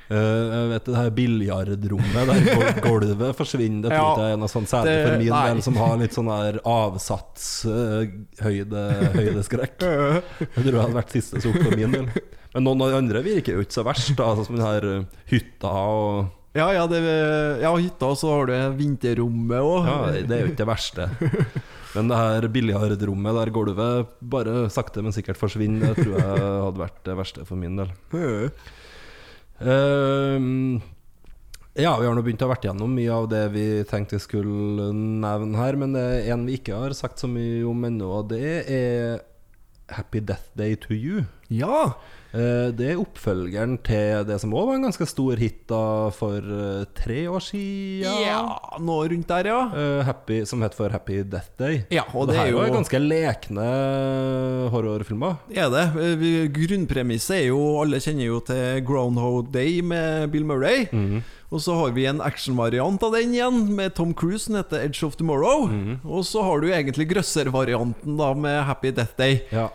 Eh, jeg vet det her biljardrommet der gulvet forsvinner. Det tror jeg er noe sånn særlig det- for min nei. del, som har litt sånn der avsatshøyde høydeskrekk. Det tror jeg hadde vært siste sukk for min del. Men noen av de andre virker jo ikke så verst, da, sånn som den her eh, hytta og Ja, ja, det, ja hytta, og så har du vinterrommet òg. Ja, det er jo ikke det verste. Men det her biljardrommet der gulvet bare sakte, men sikkert forsvinner, det tror jeg hadde vært det verste for min del. Ehm, ja, vi har nå begynt å ha vært gjennom mye av det vi tenkte skulle nevne her, men det er en vi ikke har sagt så mye om ennå, og det er Happy Death Day to You. Ja. Eh, Det er oppfølgeren til det som òg var en ganske stor hit da for eh, tre år siden. ja. nå rundt der, ja. Eh, happy, som het for Happy Death Day. Ja, og det, det her er jo- ganske lekne horrorfilmer. Er det. Grunnpremisset er jo Alle kjenner jo til Groundhog Day med Bill Murray. Og så har vi en actionvariant av den igjen, med Tom Cruise, som heter Edge of Tomorrow. Og så har du egentlig grøsservarianten da med Happy Death Day. Ja.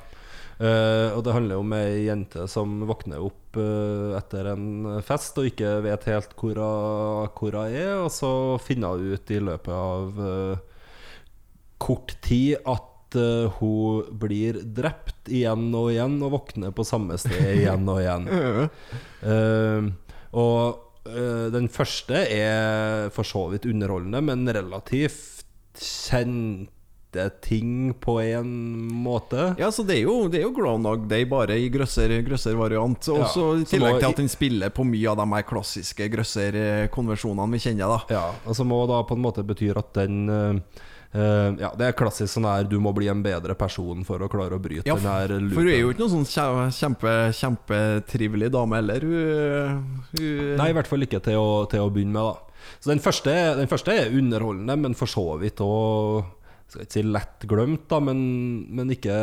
Eh, og det handler om ei jente som våkner opp uh, etter en fest og ikke vet helt hvor hun, er, og så finner hun ut i løpet av uh, kort tid at hun blir drept igjen og igjen og våkner på samme sted igjen og igjen. Og den første er for så vidt underholdende, men relativt kjente ting på en måte. Ja, så det er jo, det er jo Groundhog Day, bare i grøsser variant. Også Ja, i tillegg til at den spiller på mye av de her klassiske grøsserkonvensjonene vi kjenner, da. Ja, og som også da på en måte betyr at den eh, eh, Ja, det er klassisk sånn her du må bli en bedre person for å klare å bryte Ja, den her loopen. For hun er jo ikke noen sånn kjempe, kjempetrivelig dame heller. Hun, hun Nei, i hvert fall ikke til å, til å begynne med, da. Så den første, den første er underholdende, men for så vidt òg Skal ikke si lett glemt, da, men, men ikke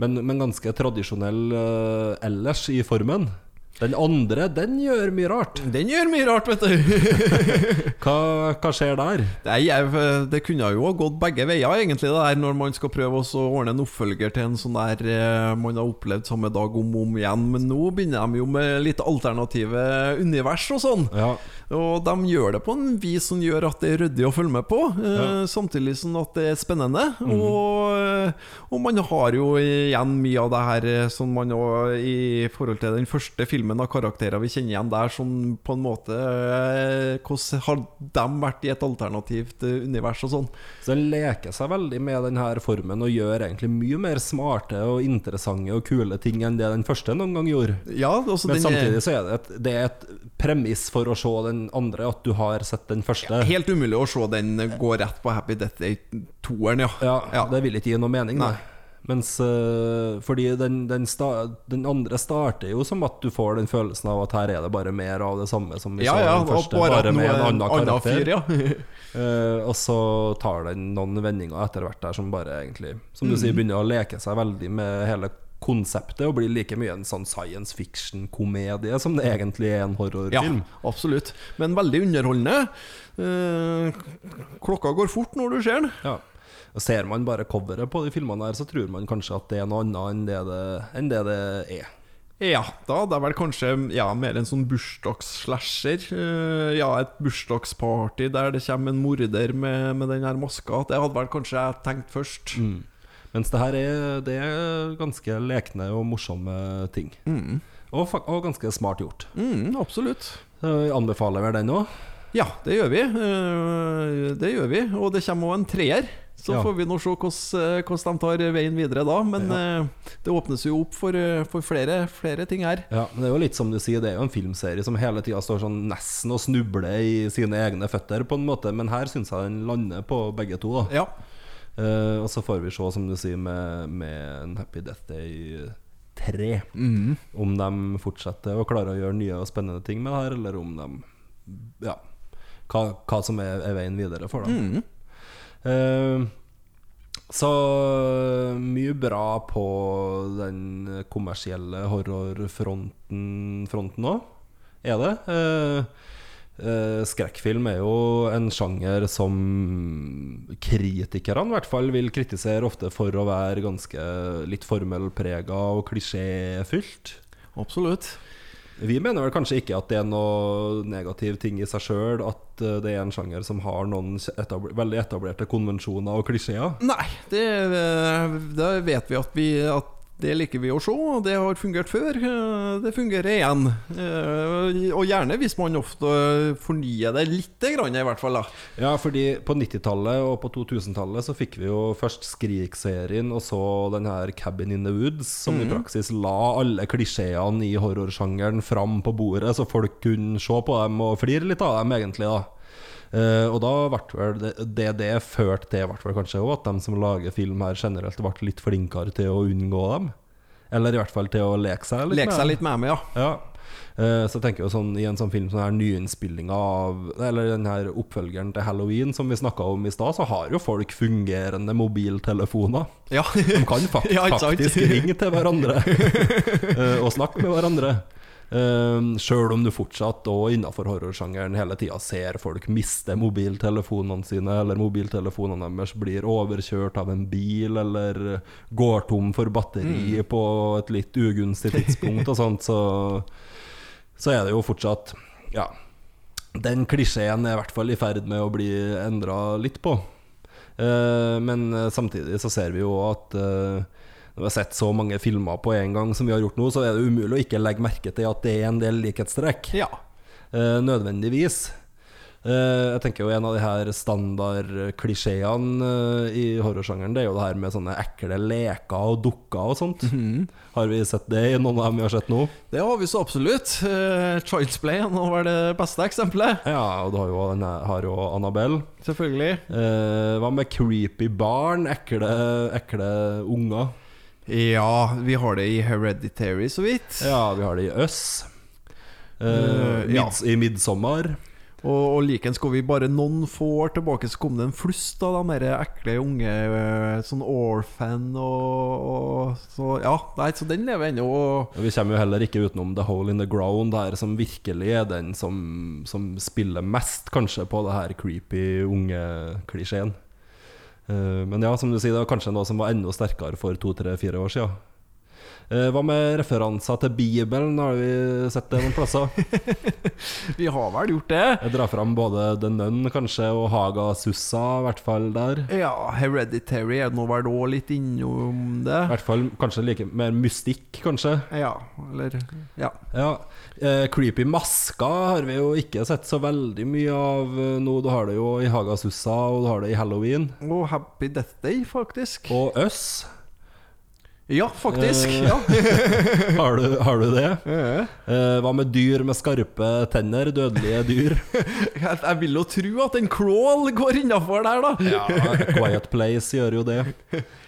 men, men ganske tradisjonell uh, ellers i formen. Den andre, den gjør mye rart. Den gjør mye rart, vet du. Hva, hva skjer der? Nei, jeg, det kunne jo gått begge veier, egentlig, det der når man skal prøve å ordne en oppfølger til en sånn der eh, man har opplevd samme dag om og om igjen. Men nå begynner de jo med litt alternative univers og sånn. Ja, Og de gjør det på en vis som gjør at det er ryddig å følge med på, eh, samtidig som at det er spennende. og, eh, og man har jo igjen mye av det her eh, som man òg i forhold til den første filmen av karakterer vi kjenner igjen der, som på en måte eh, Hvordan har de vært i et alternativt univers og sånn? Så den leker seg veldig med denne formen og gjør egentlig mye mer smarte og interessante og kule ting enn det den første noen gang gjorde. Ja, altså Men den samtidig så er det et, det er et premiss for å se den andre at du har sett den første. helt umulig å se den gå rett på Happy Death Day-toeren, ja. Ja, Ja. Det vil ikke gi noe mening, Nei. Mens øh, Fordi den, den, sta, den andre starter jo som at du får den følelsen av at her er det bare mer av det samme som vi Ja, så ja, den første, bare bare med en annen annen karakter. fyr, ja. uh, og så tar den noen vendinger etter hvert der som bare egentlig Som du Mm. sier, begynner å leke seg veldig med hele konseptet og blir like mye en sånn science fiction-komedie som det egentlig er en horrorfilm. Ja, absolutt. Men veldig underholdende. Eh, klokka går fort når du ser den. Ja. Og Ser man bare coveret på de filmene her, så tror man kanskje at det er noe annet enn det det, enn det, det er. Ja, da det er vel kanskje ja, mer en sånn bursdagsslasher. Uh, ja, et bursdagsparty der det kommer en morder med, med den her maska. Det hadde vel kanskje jeg tenkt først. Mens det her er, det er ganske lekne og morsomme ting. Og, og ganske smart gjort. Mm, absolutt. Jeg anbefaler vel den òg. Ja, det gjør vi. Eh, det gjør vi. Og det kommer òg en treer. Så Ja. får vi nå se hvordan, hvordan de tar veien videre da. Men ja. det åpnes jo opp for, eh, for flere, flere ting her. Ja, men det er jo litt som du sier, det er jo en filmserie som hele tida står sånn nesten og snubler i sine egne føtter, på en måte. Men her syns jeg den lander på begge to. da Ja. Eh, Og så får vi se, som du sier, med, med en Happy Death Day 3. Om de fortsetter å klare å gjøre nye og spennende ting med det her, eller om de Ja, hva, hva som er, er veien videre for dem. Eh, Så mye bra på den kommersielle horrorfronten fronten òg, er det. Eh, skrekkfilm er jo en sjanger som kritikerne i hvert fall vil kritisere ofte for å være ganske litt formelprega og klisjéfylt. Absolutt. Vi mener vel kanskje ikke at det er noe negativ ting i seg sjøl at eh, det er en sjanger som har noen etabler veldig etablerte konvensjoner og klisjeer. Nei, det, det vet vi at, vi at det liker vi å se, og det har fungert før. eh, Det fungerer igjen. Eh, Og gjerne hvis man ofte fornyer det lite grann, i hvert fall. da Ja, fordi på 90-tallet og på 2000-tallet så fikk vi jo først Skrik-serien og så den her Cabin in the Woods, som i praksis la alle klisjeene i horrorsjangeren fram på bordet, så folk kunne se på dem og flire litt av dem, egentlig. da Eh, og da ble det det, det førte til, ble kanskje også, at de som lager film her generelt ble litt flinkere til å unngå dem. Eller i hvert fall til å leke seg litt Leke med seg litt med dem. ja. Ja. Uh, Så tenker jeg jo sånn I en sånn film Sånn nyinnspillinga nyinnspilling av Eller den her oppfølgeren til Halloween Som vi snakket om i stad Så har jo folk fungerende mobiltelefoner ja. De kan fakt Ja, faktisk ringe til hverandre uh, Og snakke med hverandre uh, Selv om du fortsatt Og innenfor horrorsjangeren hele tiden Ser folk miste mobiltelefonene sine Eller mobiltelefonene deres Blir overkjørt av en bil Eller går tom for batteri På et litt ugunstig tidspunkt Og sånt Så så er det jo fortsatt Ja. Den klisjeen er i hvert fall i ferd med å bli endra litt på. Uh, men samtidig så ser vi jo at eh, når vi har sett så mange filmer på en gang som vi har gjort nå, så er det umulig å ikke legge merke til at det er en del likhetstrekk. ja. Eh, nødvendigvis. Eh, jeg tenker jo En av de her standardklisjeene eh, i horrorsjangeren Det er jo det her med sånne ekle leker og dukker og sånt. Har vi sett det i noen av dem vi har sett nå? Det har vi så absolutt. Uh, Child's Play er nå det beste eksempelet. Ja, og du har jo, har jo Annabelle. Selvfølgelig. Eh, hva med creepy barn? Ekle, ekle unger? Ja, vi har det i Hereditary, så vidt. Ja, vi har det i Øss. Eh, Eh, ja. I Midtsommer. Og, og likens går vi bare noen få år tilbake, så kom det en flust av de der ekle unge eh, Sånn orphan og, og Så ja, nei, så den lever ennå. Vi kommer jo heller ikke utenom The Hole in the Ground, der som virkelig er den som, som spiller mest, kanskje, på det her creepy unge-klisjeen. Eh, men ja, som du sier, det var kanskje noe som var enda sterkere for to, tre, fire år siden. Eh, hva med referanser til Bibelen? Har vi sett det noen plasser? Vi har vel gjort det? Jeg drar fram både The Nun kanskje og Haga Sussa, i hvert fall der. Ja, Hereditary er nå vel òg litt innom det. I hvert fall kanskje like mer mystikk, kanskje. Ja, eller Ja. Ja, eh, Creepy masker har vi jo ikke sett så veldig mye av eh, nå. Du har det jo i Haga Sussa, og du har det i Halloween. Og Happy Death Day, faktisk. Og Øss. Ja, faktisk. Eh. Ja. Har du, har du det? Eh. Eh, hva med dyr med skarpe tenner? Dødelige dyr? Jeg, jeg vil jo tro at en crawl går innafor der, da. Ja, Quiet Place gjør jo det.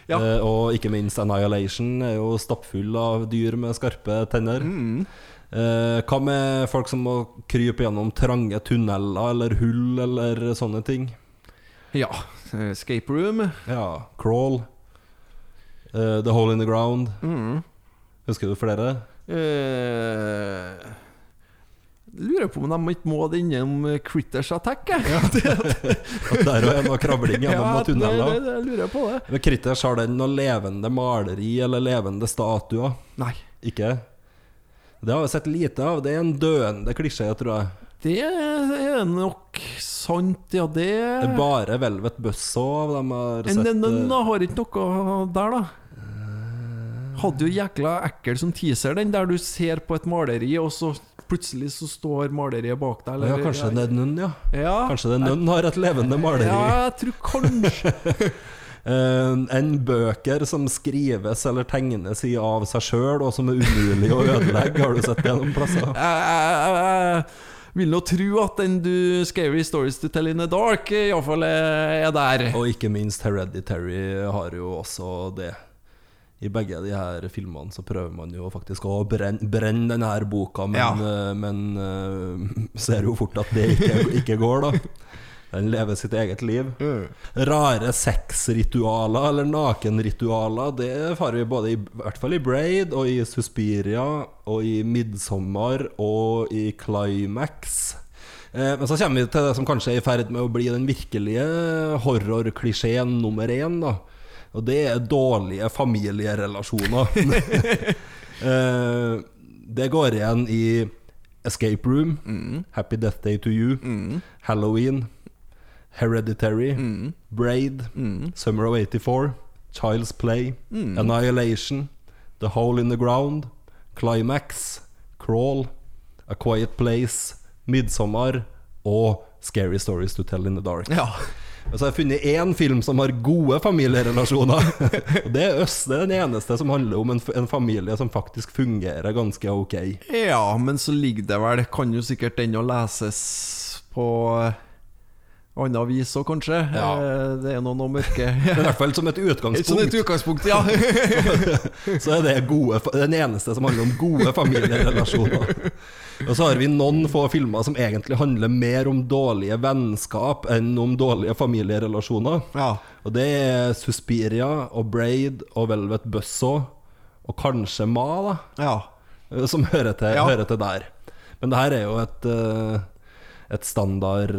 Ja. Eh, og ikke minst Annihilation er jo stappfull av dyr med skarpe tenner. Mm. Eh, hva med folk som må krype gjennom trange tunneler eller hull eller sånne ting? Ja. Escape room. Ja, Crawl. Eh, the Hole in the Ground. Mm. Husker du flere? Uh, lurer på om de ikke må det innom Critters Attack. jeg. At der er noe krabling gjennom Ja, det, tunneler. det, det lurer jeg på det. Men Critters har den noe levende maleri eller levende statuer. Nei. Ikke? Det har vi sett lite av. Det er en døende klisjé, tror jeg. Det er nok sant, ja, det Det er bare Velvet Buzzsaw de har sett. Nun eh, har ikke noe der, da. Hadde jo jækla ekkel som teaser, den der du ser på et maleri, og så plutselig så står maleriet bak deg. Ja, kanskje det er Nun, ja. ja. Kanskje det er Nun har et levende maleri. Ja, jeg tror kanskje Eh, en bøker som skrives eller tegnes i av seg sjøl, og som er umulig å ødelegge. Har du sett det noen plasser? Vil nå tro at den du Scary Stories to Tell in the Dark iallfall er, er der. Og ikke minst Hereditary har jo også det. I begge de her filmene så prøver man jo faktisk å brenne, brenne denne boka, men, Ja. eh, men eh, ser jo fort at det ikke, ikke går, da. Den lever sitt eget liv. Rare sexritualer, eller nakenritualer, det har vi både i, i hvert fall i Braid, og i Suspiria, og i Midsommar, og i Climax. Eh, men så kommer vi til det som kanskje er i ferd med å bli den virkelige horrorklisjeen nummer én, da. Og det er dårlige familierelasjoner. eh, det går igjen i Escape Room, Happy Death Day to You, Halloween, Hereditary, Braid, Summer of 84, Child's Play, Annihilation, The Hole in the Ground, Climax, Crawl, A Quiet Place, Midsommar og Scary Stories to Tell in the Dark. Ja. Så har jeg funnet én film som har gode familierelasjoner. Og det er Øst. Det er den eneste som handler om en, en familie som faktisk fungerer ganske ok. ja, men så ligger det vel Kan jo sikkert den å leses på annet avis òg, kanskje. Ja. Eh, Det er noe, mørke Men i hvert fall som et utgangspunkt. utgangspunkt, et utgangspunkt, ja. så er det gode, den eneste som handler om gode familierelasjoner. Og så har vi noen få filmer som egentlig handler mer om dårlige vennskap enn om dårlige familierelasjoner. ja. Og det er Suspiria og Braid og Velvet Busso og kanskje Ma, da. ja. Eh, som hører til, hører til der. Men det her er jo et, eh, et standard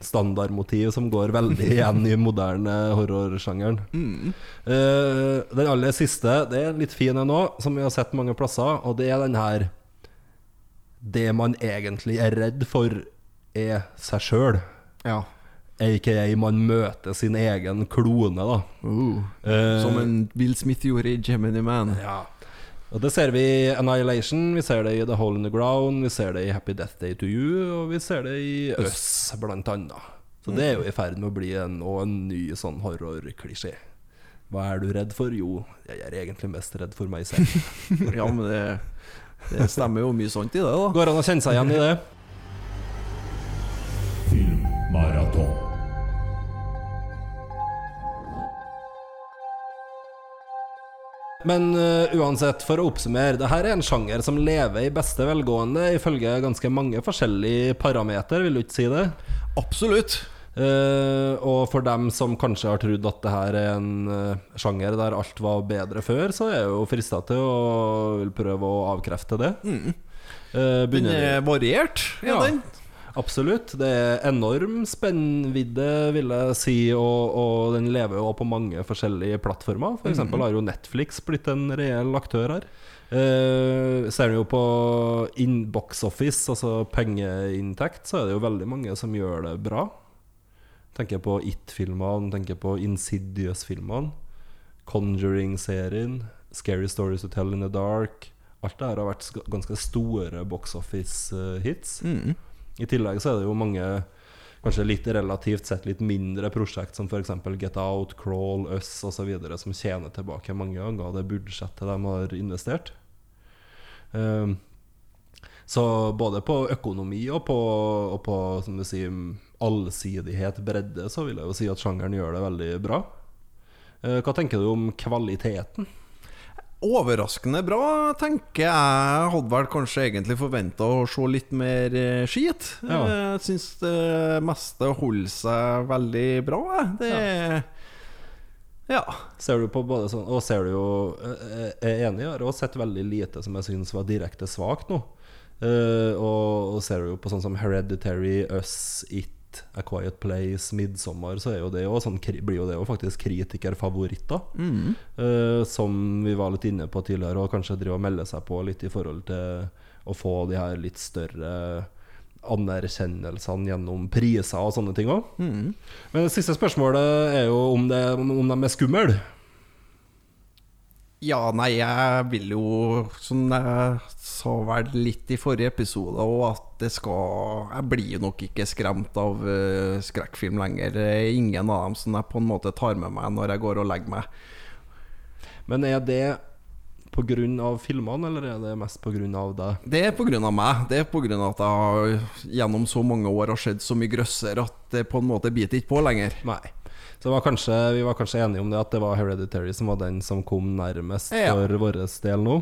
standardmotiv som går veldig igjen i moderne horrorsjangeren. Eh, den aller siste, det er litt fin en òg, som vi har sett mange plasser, og det er den her Det man egentlig er redd for, er seg sjøl. ja. Aka man møter sin egen klone, da. Uh, uh, som en Will Smith gjorde i Gemini Man. Ja. Og det ser vi i Annihilation, vi ser det i The Hole in the Ground, vi ser det i Happy Death Day to You, og vi ser det i Us, blant annet. Så det er jo i ferd med å bli en, en ny sånn horrorklisjé. Hva er du redd for? Jo, jeg er egentlig mest redd for meg selv. Ja, men det, det stemmer jo mye sånt i det, da. Går an å kjenne seg igjen i det? Filmmaraton. Men uh, uansett, for å oppsummere, Dette er en sjanger som lever i beste velgående ifølge ganske mange forskjellige parameter, vil du ikke si det? Absolutt. Uh, og for dem som kanskje har trodd at det her er en uh, sjanger der alt var bedre før, så er jeg jo frista til å vil prøve å avkrefte det. Eh, Den er variert, er Ja. den. Absolutt. Det er enorm spennvidde, vil jeg si, og, og den lever jo på mange forskjellige plattformer. For eksempel har jo Netflix blitt en reell aktør her. Eh, ser du jo på inbox office, altså pengeinntekt, så er det jo veldig mange som gjør det bra. Tenker på It-filmene, tenker på Insidious-filmene, Conjuring-serien, Scary Stories to Tell in the Dark. Alt det her har vært ganske store box office-hits. I tillegg så er det jo mange kanskje litt relativt sett litt mindre prosjekt, som f.eks. Get Out, Crawl, Us osv., som tjener tilbake mange ganger det budsjettet de har investert. Um, så både på økonomi og på, og på som du sier, allsidighet, bredde, så vil jeg jo si at sjangeren gjør det veldig bra. Uh, hva tenker du om kvaliteten? Overraskende bra, tenker jeg. Hadde vel kanskje egentlig forventa å se litt mer eh, skit. Ja. Jeg syns det meste holder seg veldig bra. Det Ja. Ser du på både sånn Og ser du jo eh, Jeg er enig, jeg har også sett veldig lite som jeg syns var direkte svakt nå. Eh, og, og ser du jo på sånn som Hereditary, Us, It, A Quiet Place, Midsommar, så er jo det jo sånn, blir jo det jo faktisk kritikerfavoritter. Eh, som vi var litt inne på tidligere, og kanskje driver og melder seg på litt i forhold til å få de her litt større anerkjennelsene gjennom priser og sånne ting òg. Men det siste spørsmålet er jo om, det, om de er skumle. Ja, nei, jeg vil jo, som jeg sa vel litt i forrige episode, og at det skal Jeg blir jo nok ikke skremt av uh, skrekkfilm lenger. Er ingen av dem som jeg på en måte tar med meg når jeg går og legger meg. Men er det pga. filmene, eller er det mest pga. deg? Det er av meg. Det er av at jeg har, gjennom så mange år har sett så mye grøsser at det på en måte biter ikke på lenger. Nei. Så var kanskje, vi var kanskje enige om det at det var Hereditary som var den som kom nærmest Ja. for vår del nå.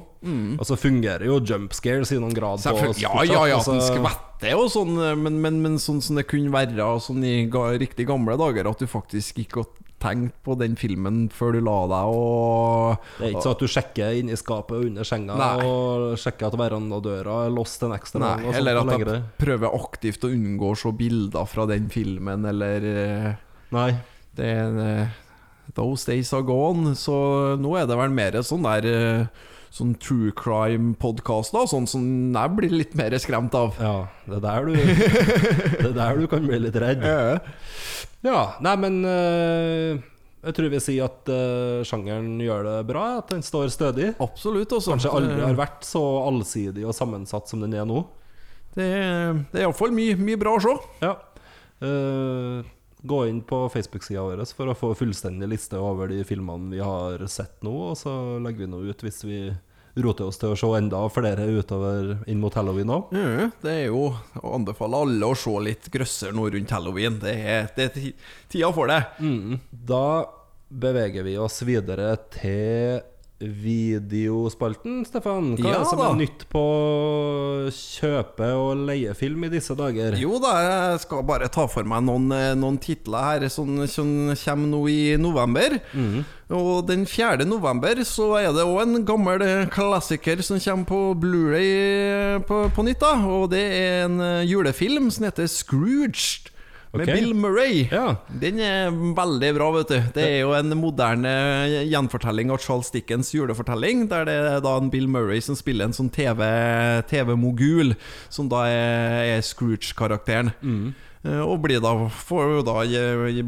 Og så fungerer jo jump scares i noen grad. på. Ja, ja, ja, at altså. den skvetter og sånn, men, men, men sånn som det kunne være sånn i ga, riktig gamle dager, at du faktisk gikk og tenkte på den filmen før du la deg og Det er ikke sånn at du sjekker inni skapet og under senga Nei. og sjekker at verandadøra er låst en ekstra gang eller at jeg prøver aktivt å unngå å se bilder fra den filmen, eller eh, Nei. Det eh, Those days are gone. Så nå er det vel mer sånn der eh, Sånn true crime-podkast, Sånn som jeg blir litt mer skremt av. Ja, det er der du Det er der du kan bli litt redd. Ja, nei, men uh jeg tror vi sier at uh, sjangeren gjør det bra. At den står stødig. Absolutt. Også. Kanskje aldri har vært så allsidig og sammensatt som den er nå. Det, det er iallfall mye, mye bra å se. Ja. Eh, gå inn på Facebook-sida vår for å få fullstendig liste over de filmene vi har sett nå, og så legger vi noe ut hvis vi roter oss til å se enda flere utover inn mot halloween òg. Ja, det er jo å anbefale alle å se litt grøsser nå rundt halloween. Det er, det er tida for det. Mm. Da beveger vi oss videre til videospalten, Stefan. Hva er det som da. er nytt på kjøpe- og leiefilm i disse dager? Jo da, jeg skal bare ta for meg noen, eh, noen titler her som, som kommer nå i november. Og den 4. november så er det òg en gammel klassiker som kommer på Blu-ray eh, på, på nytt. da Og det er en eh, julefilm som heter Scrooged. Med. Bill Murray. Ja. Den er veldig bra, vet du. Det er jo en moderne gjenfortelling av Charles Dickens julefortelling, der det er da en Bill Murray som spiller en sånn TV TV-mogul, som da er, er Scrooge-karakteren. Eh, Og blir da, da,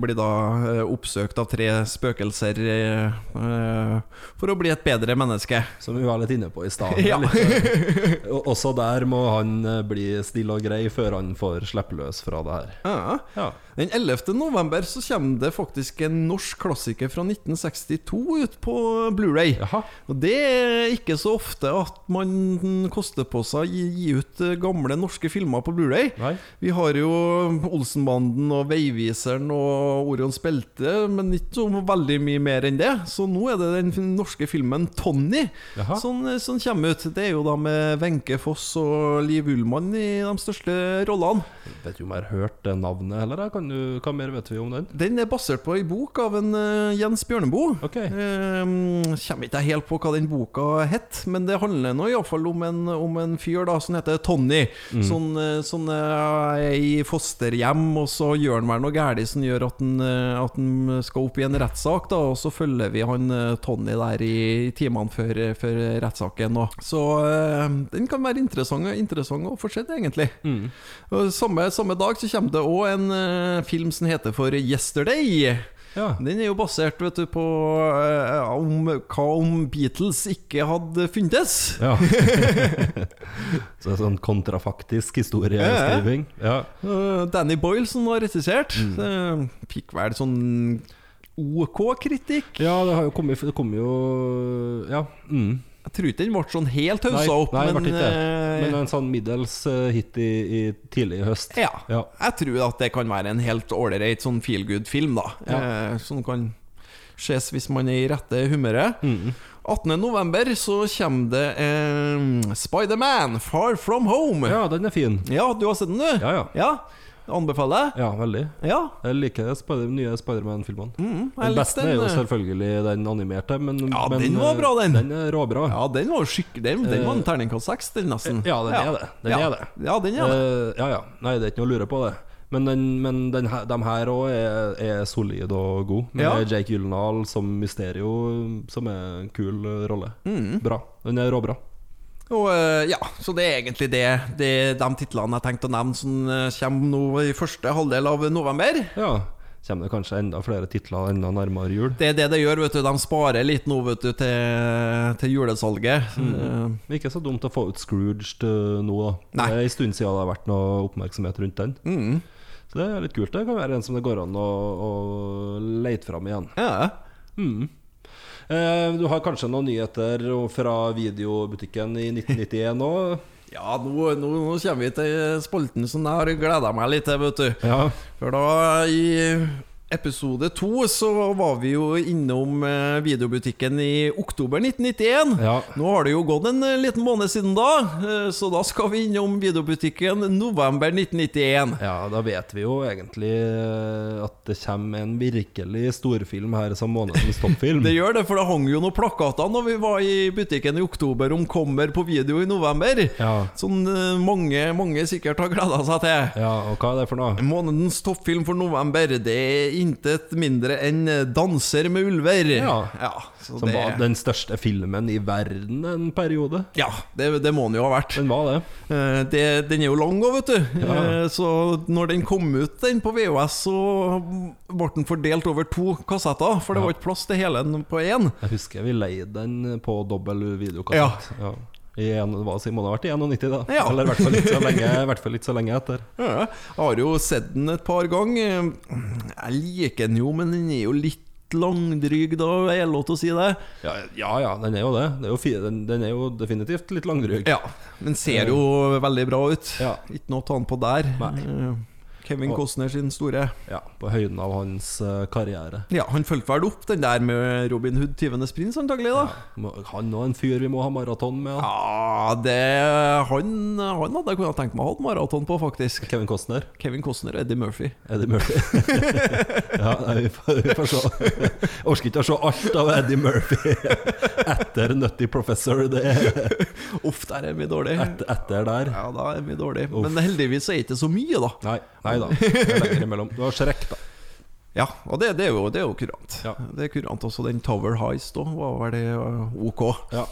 blir da eh, oppsøkt av tre spøkelser eh, eh, for å bli et bedre menneske. Som vi var litt inne på i stad. Ja. Eh, Også der må han eh, bli stille og grei før han får slippe løs fra det her. Ja. Ja. Den 11. november så kommer det faktisk en norsk klassiker fra 1962 ut på Blu-ray. Og det er ikke så ofte at man koster på seg å gi, gi ut eh, gamle norske filmer på Blu-ray. Nei. Vi har jo Olsenbanden og Veiviseren og Orions belte, men ikke så veldig mye mer enn det. Så nå er det den norske filmen 'Tony' som, som kommer ut. Det er jo da med Wenche Foss og Liv Ullmann i de største rollene. Vet ikke om jeg har hørt det navnet heller. jeg. Kan du, hva mer vet vi om den? Den er basert på ei bok av en uh, Jens Bjørneboe. Ok. Um, kommer ikke helt på hva den boka het, men det handler nå iallfall om, en- om en fyr da som heter Tony. Sånn, eh, sånn uh, er i fosterhjem, og så gjør han vel noe galt som gjør at han, eh, at han skal opp i en rettssak, da, og så følger vi han eh, Tony der i timene før, før rettssaken. Så uh, den kan være interessant, interessant å få sett, egentlig. Og samme, samme dag så kommer det òg en eh, film som heter for Yesterday. Ja. Den er jo basert vet du, på eh, om, hva om Beatles ikke hadde funtes. ja. Så er sånn kontrafaktisk historieskriving. Ja. Uh, Danny Boyle som har regissert. eh, fikk vel sånn OK kritikk. ja, det har jo kommet Det kom jo Ja. Mm. Jeg tror ikke den ble sånn helt haussa opp, nei, men, eh, Men en sånn middels eh, hit i, i tidlig i høst. ja. Ja. Jeg tror at det kan være en helt ålreit sånn feel good-film, da. Ja. Eh, som kan ses hvis man er i rette humøret. Mm. 18.11. så kommer det eh, Spiderman Far From Home. ja, den er fin. Ja, du har sett den, du? Ja, ja. Anbefaler jeg. Ja, veldig. Ja. Jeg liker Spider nye Spiderman-filmene. Mm, Den beste beste er jo eh, selvfølgelig den animerte, men, Ja, men den var eh, bra, den. Den er råbra. Ja, den var skikk... Den, den var en Eh, terningkast seks, den nesten. ja, den er det. Den ja. er det. Ja, den er det. Ja, ja. Nei, det er ikke noe å lure på det. Men, den, men den de her òg er, er solide og gode. Med Ja. Jake Gyllenhaal som Mysterio, som er en kul rolle. Mm. Bra. Den er råbra. Og eh, ja, så det er egentlig det, det de titlene jeg tenkte å nevne som eh, kommer nå i første halvdel av november. Ja. Kommer det kanskje enda flere titler enda nærmere jul. Det er det det gjør, vet du. De sparer litt nå, vet du, til, til julesalget. Mm. Uh, Ikke så dumt å få ut Scrooged eh, nå, da. Nei. Det er en stund siden det har vært noe oppmerksomhet rundt den. mm. Så det er litt kult. Det kan være en som det går an å, å lete fram igjen. Ja. Mm. Eh, du har kanskje noen nyheter fra videobutikken i 1991 òg? Ja, nå, nå, nå kommer vi til spalten som jeg har gleda meg litt til, vet du. Ja. For da, i episode to så var vi jo innom eh, videobutikken i oktober 1991. Ja. Nå har det jo gått en eh, liten måned siden da, eh, så da skal vi innom videobutikken november 1991. Ja, da vet vi jo egentlig at det kommer en virkelig storfilm her som månedens toppfilm. Det gjør det, for det hang jo noen plakater når vi var i butikken i oktober om 'Kommer på video i november'. Ja. Som mange, mange sikkert har gleda seg til. ja, og hva er det for noe? Månedens toppfilm for november, det er intet mindre enn 'Danser med ulver'. Ja. så Som det, var den største filmen i verden en periode. ja det, det må den jo ha vært. Den var det. Eh, det, den er jo lang òg, vet du. Ja. Eh, Så når den kom ut den på VHS, så ble den fordelt over to kassetter. For det Ja. var ikke plass til hele den på én. Jeg husker vi leide den på dobbel videokassett. Ja. I en, hva si, må det ha vært i 91, da. Ja. Eller i hvert fall litt så lenge, i hvert fall litt så lenge etter. Ja, jeg har jo sett den et par ganger. Jeg liker den jo, men den er jo litt langdryg, da. Er det lov til å si det? Ja, ja, ja den er jo det. det er jo den, den er jo definitivt litt langdryg. Ja. Men ser jo veldig bra ut. Ja. Ikke noe å ta den på der. Nei. Kevin Og- Costner sin store Ja, På høyden av hans eh, karriere. Ja, han fulgte vel opp den der med Robin Hood, tyvenes prins, antagelig, da. ja, Han og en fyr vi må ha maraton med. da. Ja, det Han, han hadde jeg kunnet tenkt meg å ha maraton på, faktisk. Kevin Costner. Kevin Costner og Eddie Murphy. Eddie Murphy. ja, vi, får, vi får se. Orker ikke å se alt av Eddie Murphy etter Nutty Professor. Det er Uff, der er vi dårlig. etter, etter der. Ja, da er vi dårlig. Uff. Men heldigvis er det ikke så mye, da. Nei, nei da. Det er lenger imellom. Du har Shrek, da. Ja, og det, det er jo, det er jo kurant. Ja. Det er kurant også. Den Tower Heist òg var vel det uh, ok. Ja.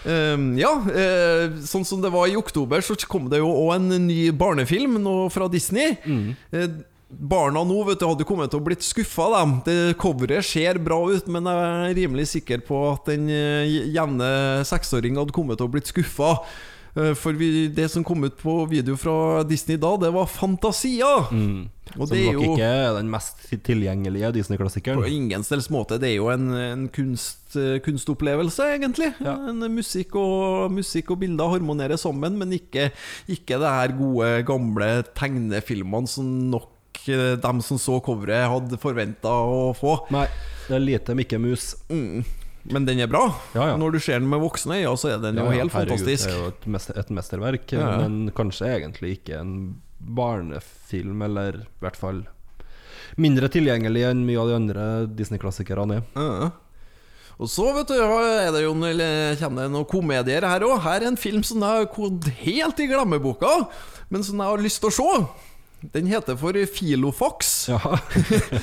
Um, ja, eh, sånn som det var i oktober, så kom det jo òg en ny barnefilm nå fra Disney. Mm. Eh, barna nå vet du, hadde kommet til å blitt skuffa. Det Coveret ser bra ut, men jeg er rimelig sikker på at den eh, jevne seksåring hadde kommet til å blitt skuffa. Eh, For vi, det som kom ut på video fra Disney da, det var Fantasia. Og Som det er nok jo ikke er den mest tilgjengelige Disney-klassikeren. ingen stels måte. Det er jo en, en kunst, eh, kunstopplevelse, egentlig. Ja. En musikk og, musikk og bilder harmonerer sammen, men ikke, ikke det her gode, gamle tegnefilmene som nok eh, dem som så coveret, hadde forventa å få. Nei, det er lite Mikke Mus. Mm. Men den er bra. Ja, ja. Når du ser den med voksne øyne, så er den jo helt fantastisk. Det er jo et, mester, et mesterverk, men kanskje egentlig ikke en barnefilm, eller i hvert fall mindre tilgjengelig enn mye av de andre Disney-klassikerne er. Og så vet du, er det jo det noen komedier her òg. Her er en film som jeg har gått helt i glemmeboka, men som jeg har lyst til å se. Den heter for Filofax. Ja.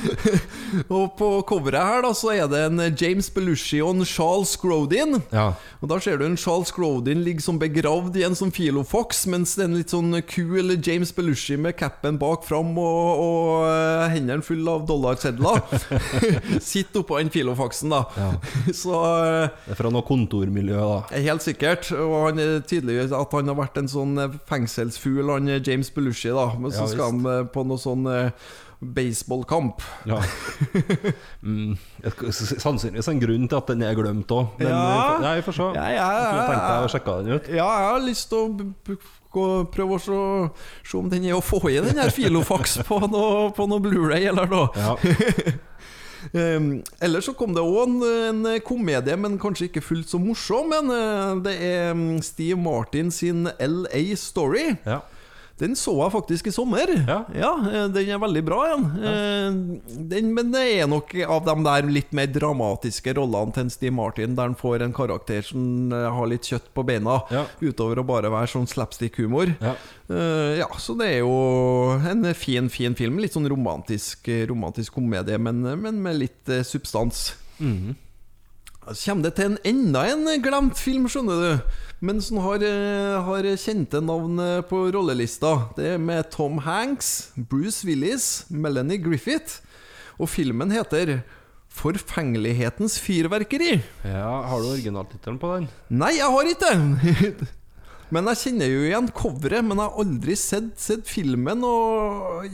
Og på coveret her da så er det en James Belushi og en Charles Grodin. ja. Og da ser du en Charles Grodin ligge som begravd i en sånn Filofax, mens det er en litt sånn kul James Belushi med capen bak fram og, og eh, hendene fulle av dollarsedler sitter oppå den Filofaxen, da. Ja. Så eh, Det er fra noe kontormiljø, da. Helt sikkert. Og han er tydeligvis at han har vært en sånn fengselsfugl, han James Belushi, da. Men så Ja, skal han eh, på noe sånn baseballkamp. Ja. Mm. Sannsynligvis en grunn til at den er glemt òg. Men Ja. får- vi får se. Ja, ja, Jeg kunne tenkt deg å sjekke den ut. Ja, jeg har lyst til å prøve å se, se om den er å få i den her Filofax på noe, på noe Blu-ray eller noe. Ja. Um, ellers så kom det òg en, en komedie, men kanskje ikke fullt så morsom. Men uh, det er um, Steve Martin sin LA Story. Ja. Den så jeg faktisk i sommer. Ja. ja Den er veldig bra igjen. Ja. Den, men det er nok av de der litt mer dramatiske rollene til Steve Martin, der han får en karakter som eh, har litt kjøtt på beina, Ja. utover å bare være sånn slapstick-humor. Ja. Eh, ja, så det er jo en fin, fin film. Litt sånn romantisk, romantisk komedie, men, men med litt eh, substans. Mhm. Så kommer det til en enda en glemt film, skjønner du. Men som har, eh, har kjente navn eh, på rollelista. Det er med Tom Hanks, Bruce Willis, Melanie Griffith. Og filmen heter Forfengelighetens fyrverkeri. ja. Har du originaltittelen på den? Nei, jeg har ikke det! Men jeg kjenner jo igjen coveret, men jeg har aldri sett, sett filmen. Og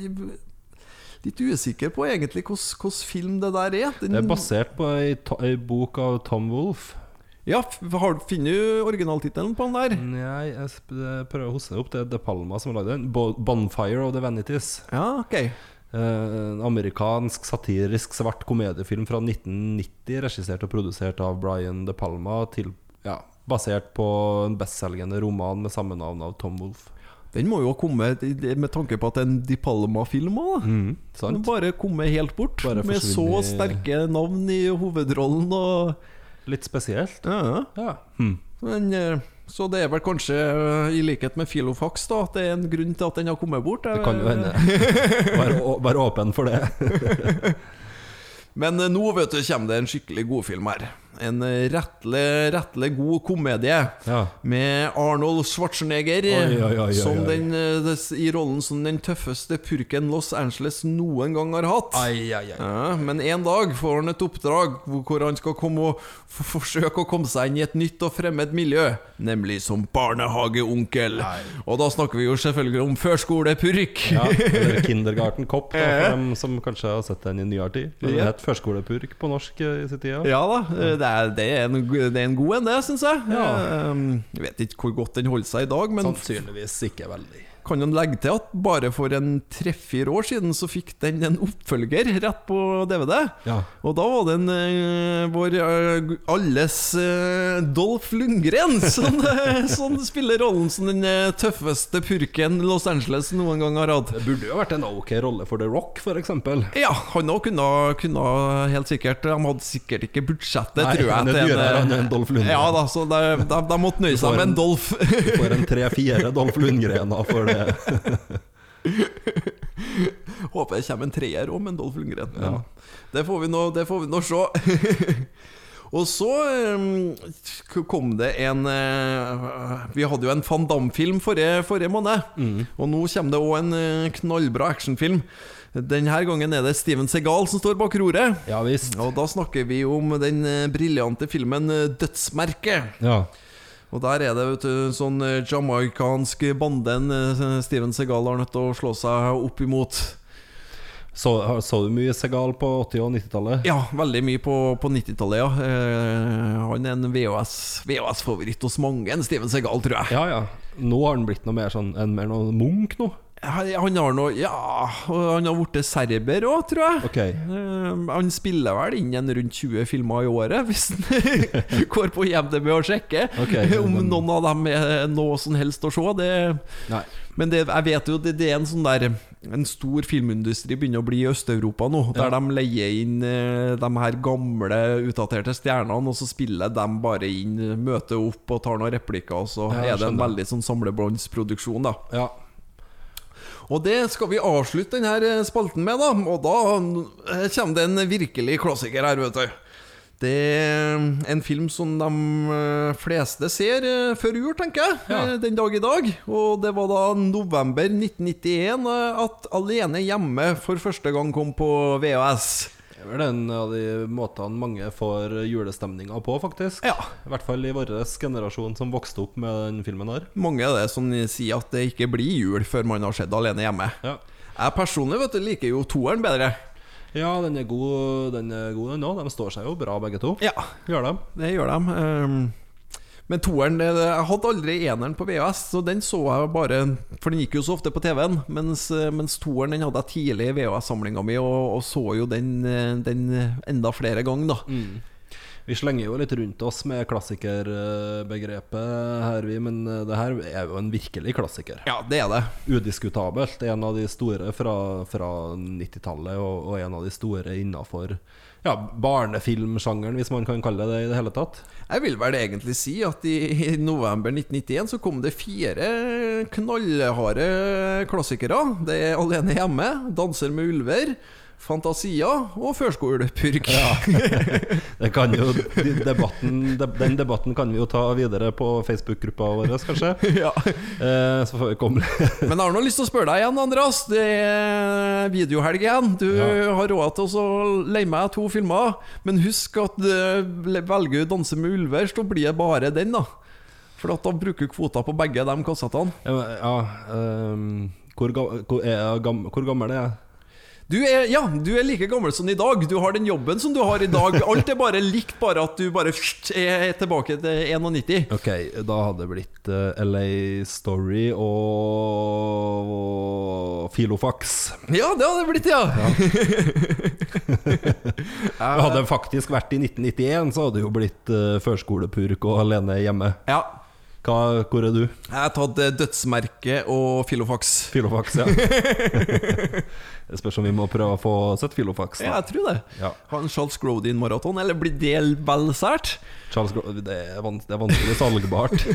litt usikker på egentlig hvilken film det der er. Den, Det er basert på ei, ei bok av Tom Wolfe. Ja, har, Finner du originaltittelen på den der? Nei, jeg prøver å hoste det opp. Det er De Palma som har lagd den. 'Bonfire of the Vanities'. Ja, ok. Eh, En amerikansk satirisk svart komediefilm fra 1990, regissert og produsert av Brian De Palma, til, ja, basert på en bestselgende roman med samme navn av Tom Wolff. Den må jo ha kommet med tanke på at det er en De Palma-film òg, Mm, bare kommet helt bort. Bare med så sterke navn i hovedrollen og Litt spesielt. ja. Ja. Mm. Men, eh, så det er vel kanskje, eh, i likhet med Filofax, da at det er en grunn til at den har kommet bort? Det kan jo hende. Vær, vær åpen for det. Men eh, nå vet du, kommer det en skikkelig godfilm her. En rettelig, rettelig god komedie. Ja. Med Arnold Schwarzenegger Oi, oi, oi, som. Den, eh, i rollen som den tøffeste purken Los Angeles noen gang har hatt. Ja, men en dag får han et oppdrag hvor han skal komme og forsøke å komme seg inn i et nytt og fremmed miljø, nemlig som barnehageonkel. Og da snakker vi jo selvfølgelig om førskolepurk. Ja, eller Kindergarten Cop, da, for dem som kanskje har sett den i nyere tid. Ja. het Førskolepurk på norsk eh, i sin tid. Ja da, eh, det er, det er, en, det er en god en, det, syns jeg. Ja. Eh, Jeg vet ikke hvor godt den holder seg i dag, men Sannsynligvis ikke veldig. Kan jo legge til at bare for en tre-fire år siden så fikk den en oppfølger rett på DVD. Ja. Og da var den en, eh, vår eh, alles eh, Dolph Lundgren som, som spiller rollen som den eh, tøffeste purken Los Angeles noen gang har hatt. Det burde jo vært en ok rolle for The Rock, f.eks. Ja, han òg kunne, kunne helt sikkert De hadde sikkert ikke budsjettet, Nei, tror jeg. han er til en, enn en Dolph Lundgren. Ja da, så de, de, de måtte nøye seg med en- en Dolph. Du får en tre-fire Dolph Lundgrener for det. Håper det kommer en treer med en Dolph Lundgren. Ja. det får vi nå, det får vi nå se. Og så um, kom det en uh, Vi hadde jo en Van Damme-film forrige, forrige måned. Mm. Og nå kommer det òg en uh, knallbra actionfilm. Denne gangen er det Steven Segal som står bak roret. Ja visst. Og da snakker vi om den eh, briljante filmen 'Dødsmerket'. Ja. Og der er det vet du, sånn eh, jamaicansk bande eh, Steven Segal har nødt til å slå seg opp imot. Så, så du mye Segal på 80- og 90-tallet? Ja, veldig mye på, på 90-tallet, ja. Eh, han er en VHS-favoritt hos mange, en Steven Segal, tror jeg. Ja, ja. Nå har han blitt noe mer sånn En mer noe Munch nå? Han har noe Ja, han har blitt serber òg, tror jeg. Ok. Eh, han spiller vel inn en rundt 20 filmer i året, hvis han går på IMDb og sjekker. Ok, Om noen av dem er noe som helst å se. Det, men det, jeg vet jo det, det er en sånn der En stor filmindustri begynner å bli i Øst-Europa nå, der Ja. de leier inn eh, de her gamle, utdaterte stjernene, og så spiller de bare inn, møter opp og tar noen replikker, og så Ja, er det en veldig sånn samlebåndsproduksjon, da. Ja. Og det skal vi avslutte denne spalten med, da. Og da eh, kommer det en virkelig klassiker her, vet du. Det er en film som de eh, fleste ser eh, før jul, tenker jeg. Ja. eh, Den dag i dag. Og det var da november 1991 eh, at Alene hjemme for første gang kom på VHS. Det er vel en av de måtene mange får julestemninga på, faktisk. Ja. I hvert fall i vår generasjon som vokste opp med den filmen her. Mange er det som sier at det ikke blir jul før man har sett Alene hjemme. Ja. Jeg personlig vet du, liker jo toeren bedre. Ja, den er god, den er god den òg. De står seg jo bra, begge to. Ja, Gjør de? Det gjør de. Ehm, men toeren det- Jeg hadde aldri eneren på VHS, så den så jeg bare For den gikk jo så ofte på TV-en. Mens, eh, mens toeren den hadde jeg tidlig i VHS-samlinga mi, og, og så jo den, eh, den enda flere ganger, da. Vi slenger jo litt rundt oss med klassikerbegrepet her, vi. Men eh, det her er jo en virkelig klassiker. Ja, det er det. Udiskutabelt. En av de store fra, fra 90-tallet, og, og en av de store innafor ja, barnefilmsjangeren, hvis man kan kalle det det i det hele tatt. Jeg vil vel egentlig si at i, i november 1991 så kom det fire knallharde klassikere. Det er Alene hjemme, Danser med ulver, Fantasia og Førskolepurk. Det kan jo, debatten, Den debatten kan vi jo ta videre på Facebook-gruppa vår, kanskje. Ja. Eh, så får vi komme Men jeg har nå lyst til å spørre deg igjen, Andreas. Det er videohelg igjen. Du Ja. har råd til å leie meg to filmer. Men husk at eh, velger du 'Danse med ulver', så blir det bare den, da. For at da bruker du kvota på begge de kassettene. Ja, ja um, hvor, ga, hvor, er hvor gammel er jeg? Du er, ja, du er like gammel som i dag. Du har den jobben som du har i dag. Alt er bare likt, bare at du bare er tilbake til 91. Ok, da hadde det blitt eh, LA Story og Filofax. Ja, det hadde det blitt, ja! Hadde det faktisk vært i 1991, så hadde det jo blitt uh, førskolepurk og alene hjemme. ja. Hva, hvor er du? Jeg har tatt eh, dødsmerke og filofax. Filofax, ja. det spørs om vi må prøve å få sett Filofax. Ja, jeg tror det. Ja. Ha en Charles Grodin-maraton, eller blir det vel sært? Charles det, er det er vanskelig salgbart.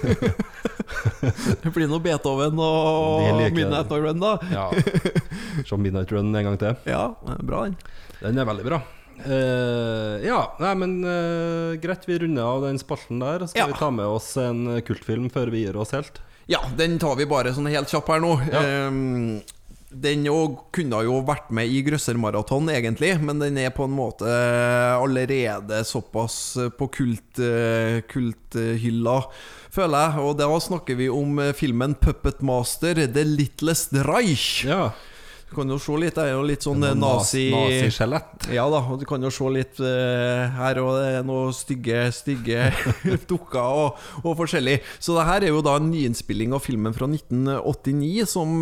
Det blir noe Beethoven og. Midnight Run, da. ja. Se Midnight Run en gang til. Ja, bra den. Den er veldig bra. Eh, ja, nei, men uh, greit, vi runder av den spalten der. Skal Ja. vi ta med oss en kultfilm før vi gir oss helt? Ja, den tar vi bare sånn helt kjapp her nå. Ja. Um, den kunne jo vært med i Grøssermaraton, egentlig, men den er på en måte allerede såpass på kult, eh, kulthylla, føler jeg. Og da snakker vi om eh, filmen 'Puppet Master The Littlest Reich'. Ja. Du kan jo se litt, det er jo litt sånn eh, nazi... Naziskjelett. Ja da, og du kan jo se litt uh, her, og det er noen stygge, stygge dukker og, og forskjellig. Så det her er jo da en nyinnspilling av filmen fra 1989, som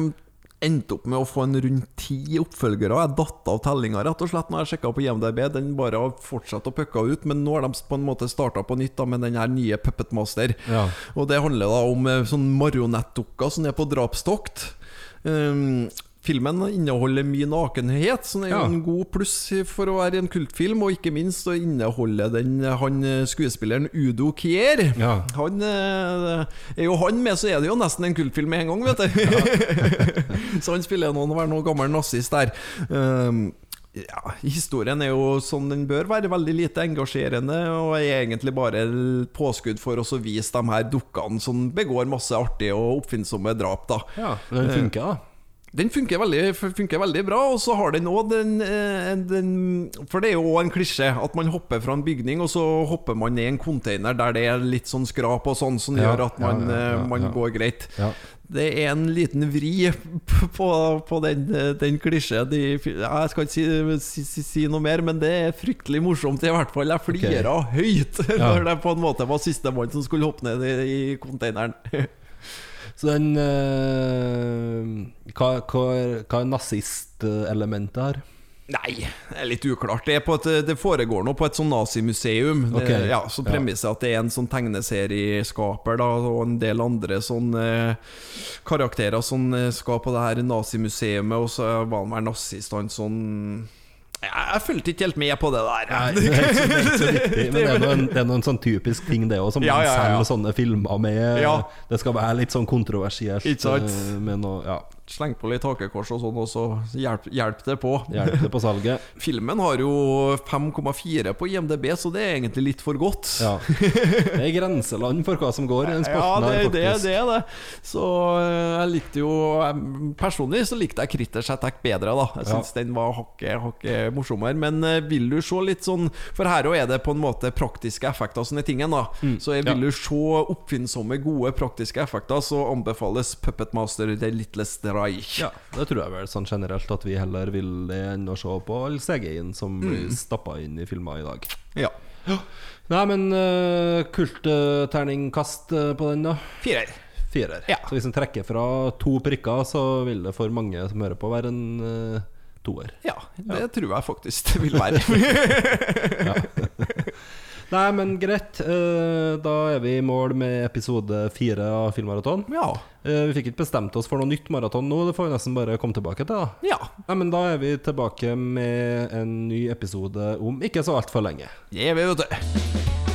endte opp med å få en rundt ti oppfølgere. Jeg datt av tellinga rett og slett når jeg sjekka på IMDb. Den bare har fortsatt å pucka ut, men nå har de på en måte starta på nytt da med den her nye Puppet Master. Ja. Og det handler da om eh, sånn marionettdukker som er på drapstokt. Um, filmen inneholder mye nakenhet, som er jo Ja. en god pluss for å være en kultfilm. Og ikke minst så inneholder den han skuespilleren Udo Kier. Ja. Han eh, Er jo han med, så er det jo nesten en kultfilm med en gang, vet du. så han spiller noen å være noen gammel nazist der. Um, ja, Historien er jo sånn den bør være, veldig lite engasjerende. Og er egentlig bare påskudd for oss å vise de her dukkene som begår masse artige og oppfinnsomme drap. da ja. Den funker, da. Den funker veldig, funker veldig bra, og så har den òg den, eh, den For det er jo òg en klisjé at man hopper fra en bygning, og så hopper man ned en container der det er litt sånn skrap og sånn, som Ja, gjør at man, ja, ja, eh, man går greit. Det er en liten vri på, på den, den klisjeen. De- Jeg skal ikke si, si, si, noe mer, men det er fryktelig morsomt. I hvert fall Jeg flira høyt Ja. når det på en måte var sistemann som skulle hoppe ned i, i containeren. Så den eh, Hva, hva, hva er nazistelementet her? Nei, det er litt uklart. Det, er på et, det foregår nå på et sånn nazimuseum. Okay. Ja, så Premisset er at det er en sånn tegneserieskaper da, og en del andre sånne karakterer som eh, skal på det her nazimuseet, og så var han vel nazist en sånn jeg, fulgte ikke helt med på det der. Nei, det er ikke så, viktig, men det er noen, det er noen sånn typisk ting, det òg, som Ja, man ja, ja. selger sånne filmer med. Det skal være litt sånn kontroversielt. Ikke sant? eh, Med noe, ja, Sleng på litt hakekors og sånn, og så hjelp, hjelp det på. hjelper på salget. Filmen har jo 5,4 på IMDb, så det er egentlig litt for godt. Ja. Det er grenseland for hva som går i den Ja, det, her, det, det er det. Så eh, jeg likte jo Personlig så likte jeg Critters Attack bedre, da. Jeg Ja. den var hakket hakke morsommere. Men eh, vil du se litt sånn For her òg er det på en måte praktiske effekter og sånne ting. Da. Så jeg vil Mm. Du se oppfinnsomme, gode praktiske effekter, så anbefales Puppet Master The Littlest Reich. Ja, det tror jeg vel sånn generelt at vi heller vil det enn å se på all CGI-en som blir stappa inn i filmer i dag. Ja. Nei, men uh, kultterningkast uh, på den, da? Firer. Firer. Ja. Så hvis en trekker fra to prikker, så vil det for mange som hører på, være en uh, toer. Ja, det tror jeg faktisk det vil være. Nei, men greit. Eh, da er vi i mål med episode fire av Filmmaraton. ja. Eh, vi fikk ikke bestemt oss for noe nytt maraton nå, det får vi nesten bare komme tilbake til. da ja. Nei, men Da er vi tilbake med en ny episode om ikke så altfor lenge. Det er vi, vet du.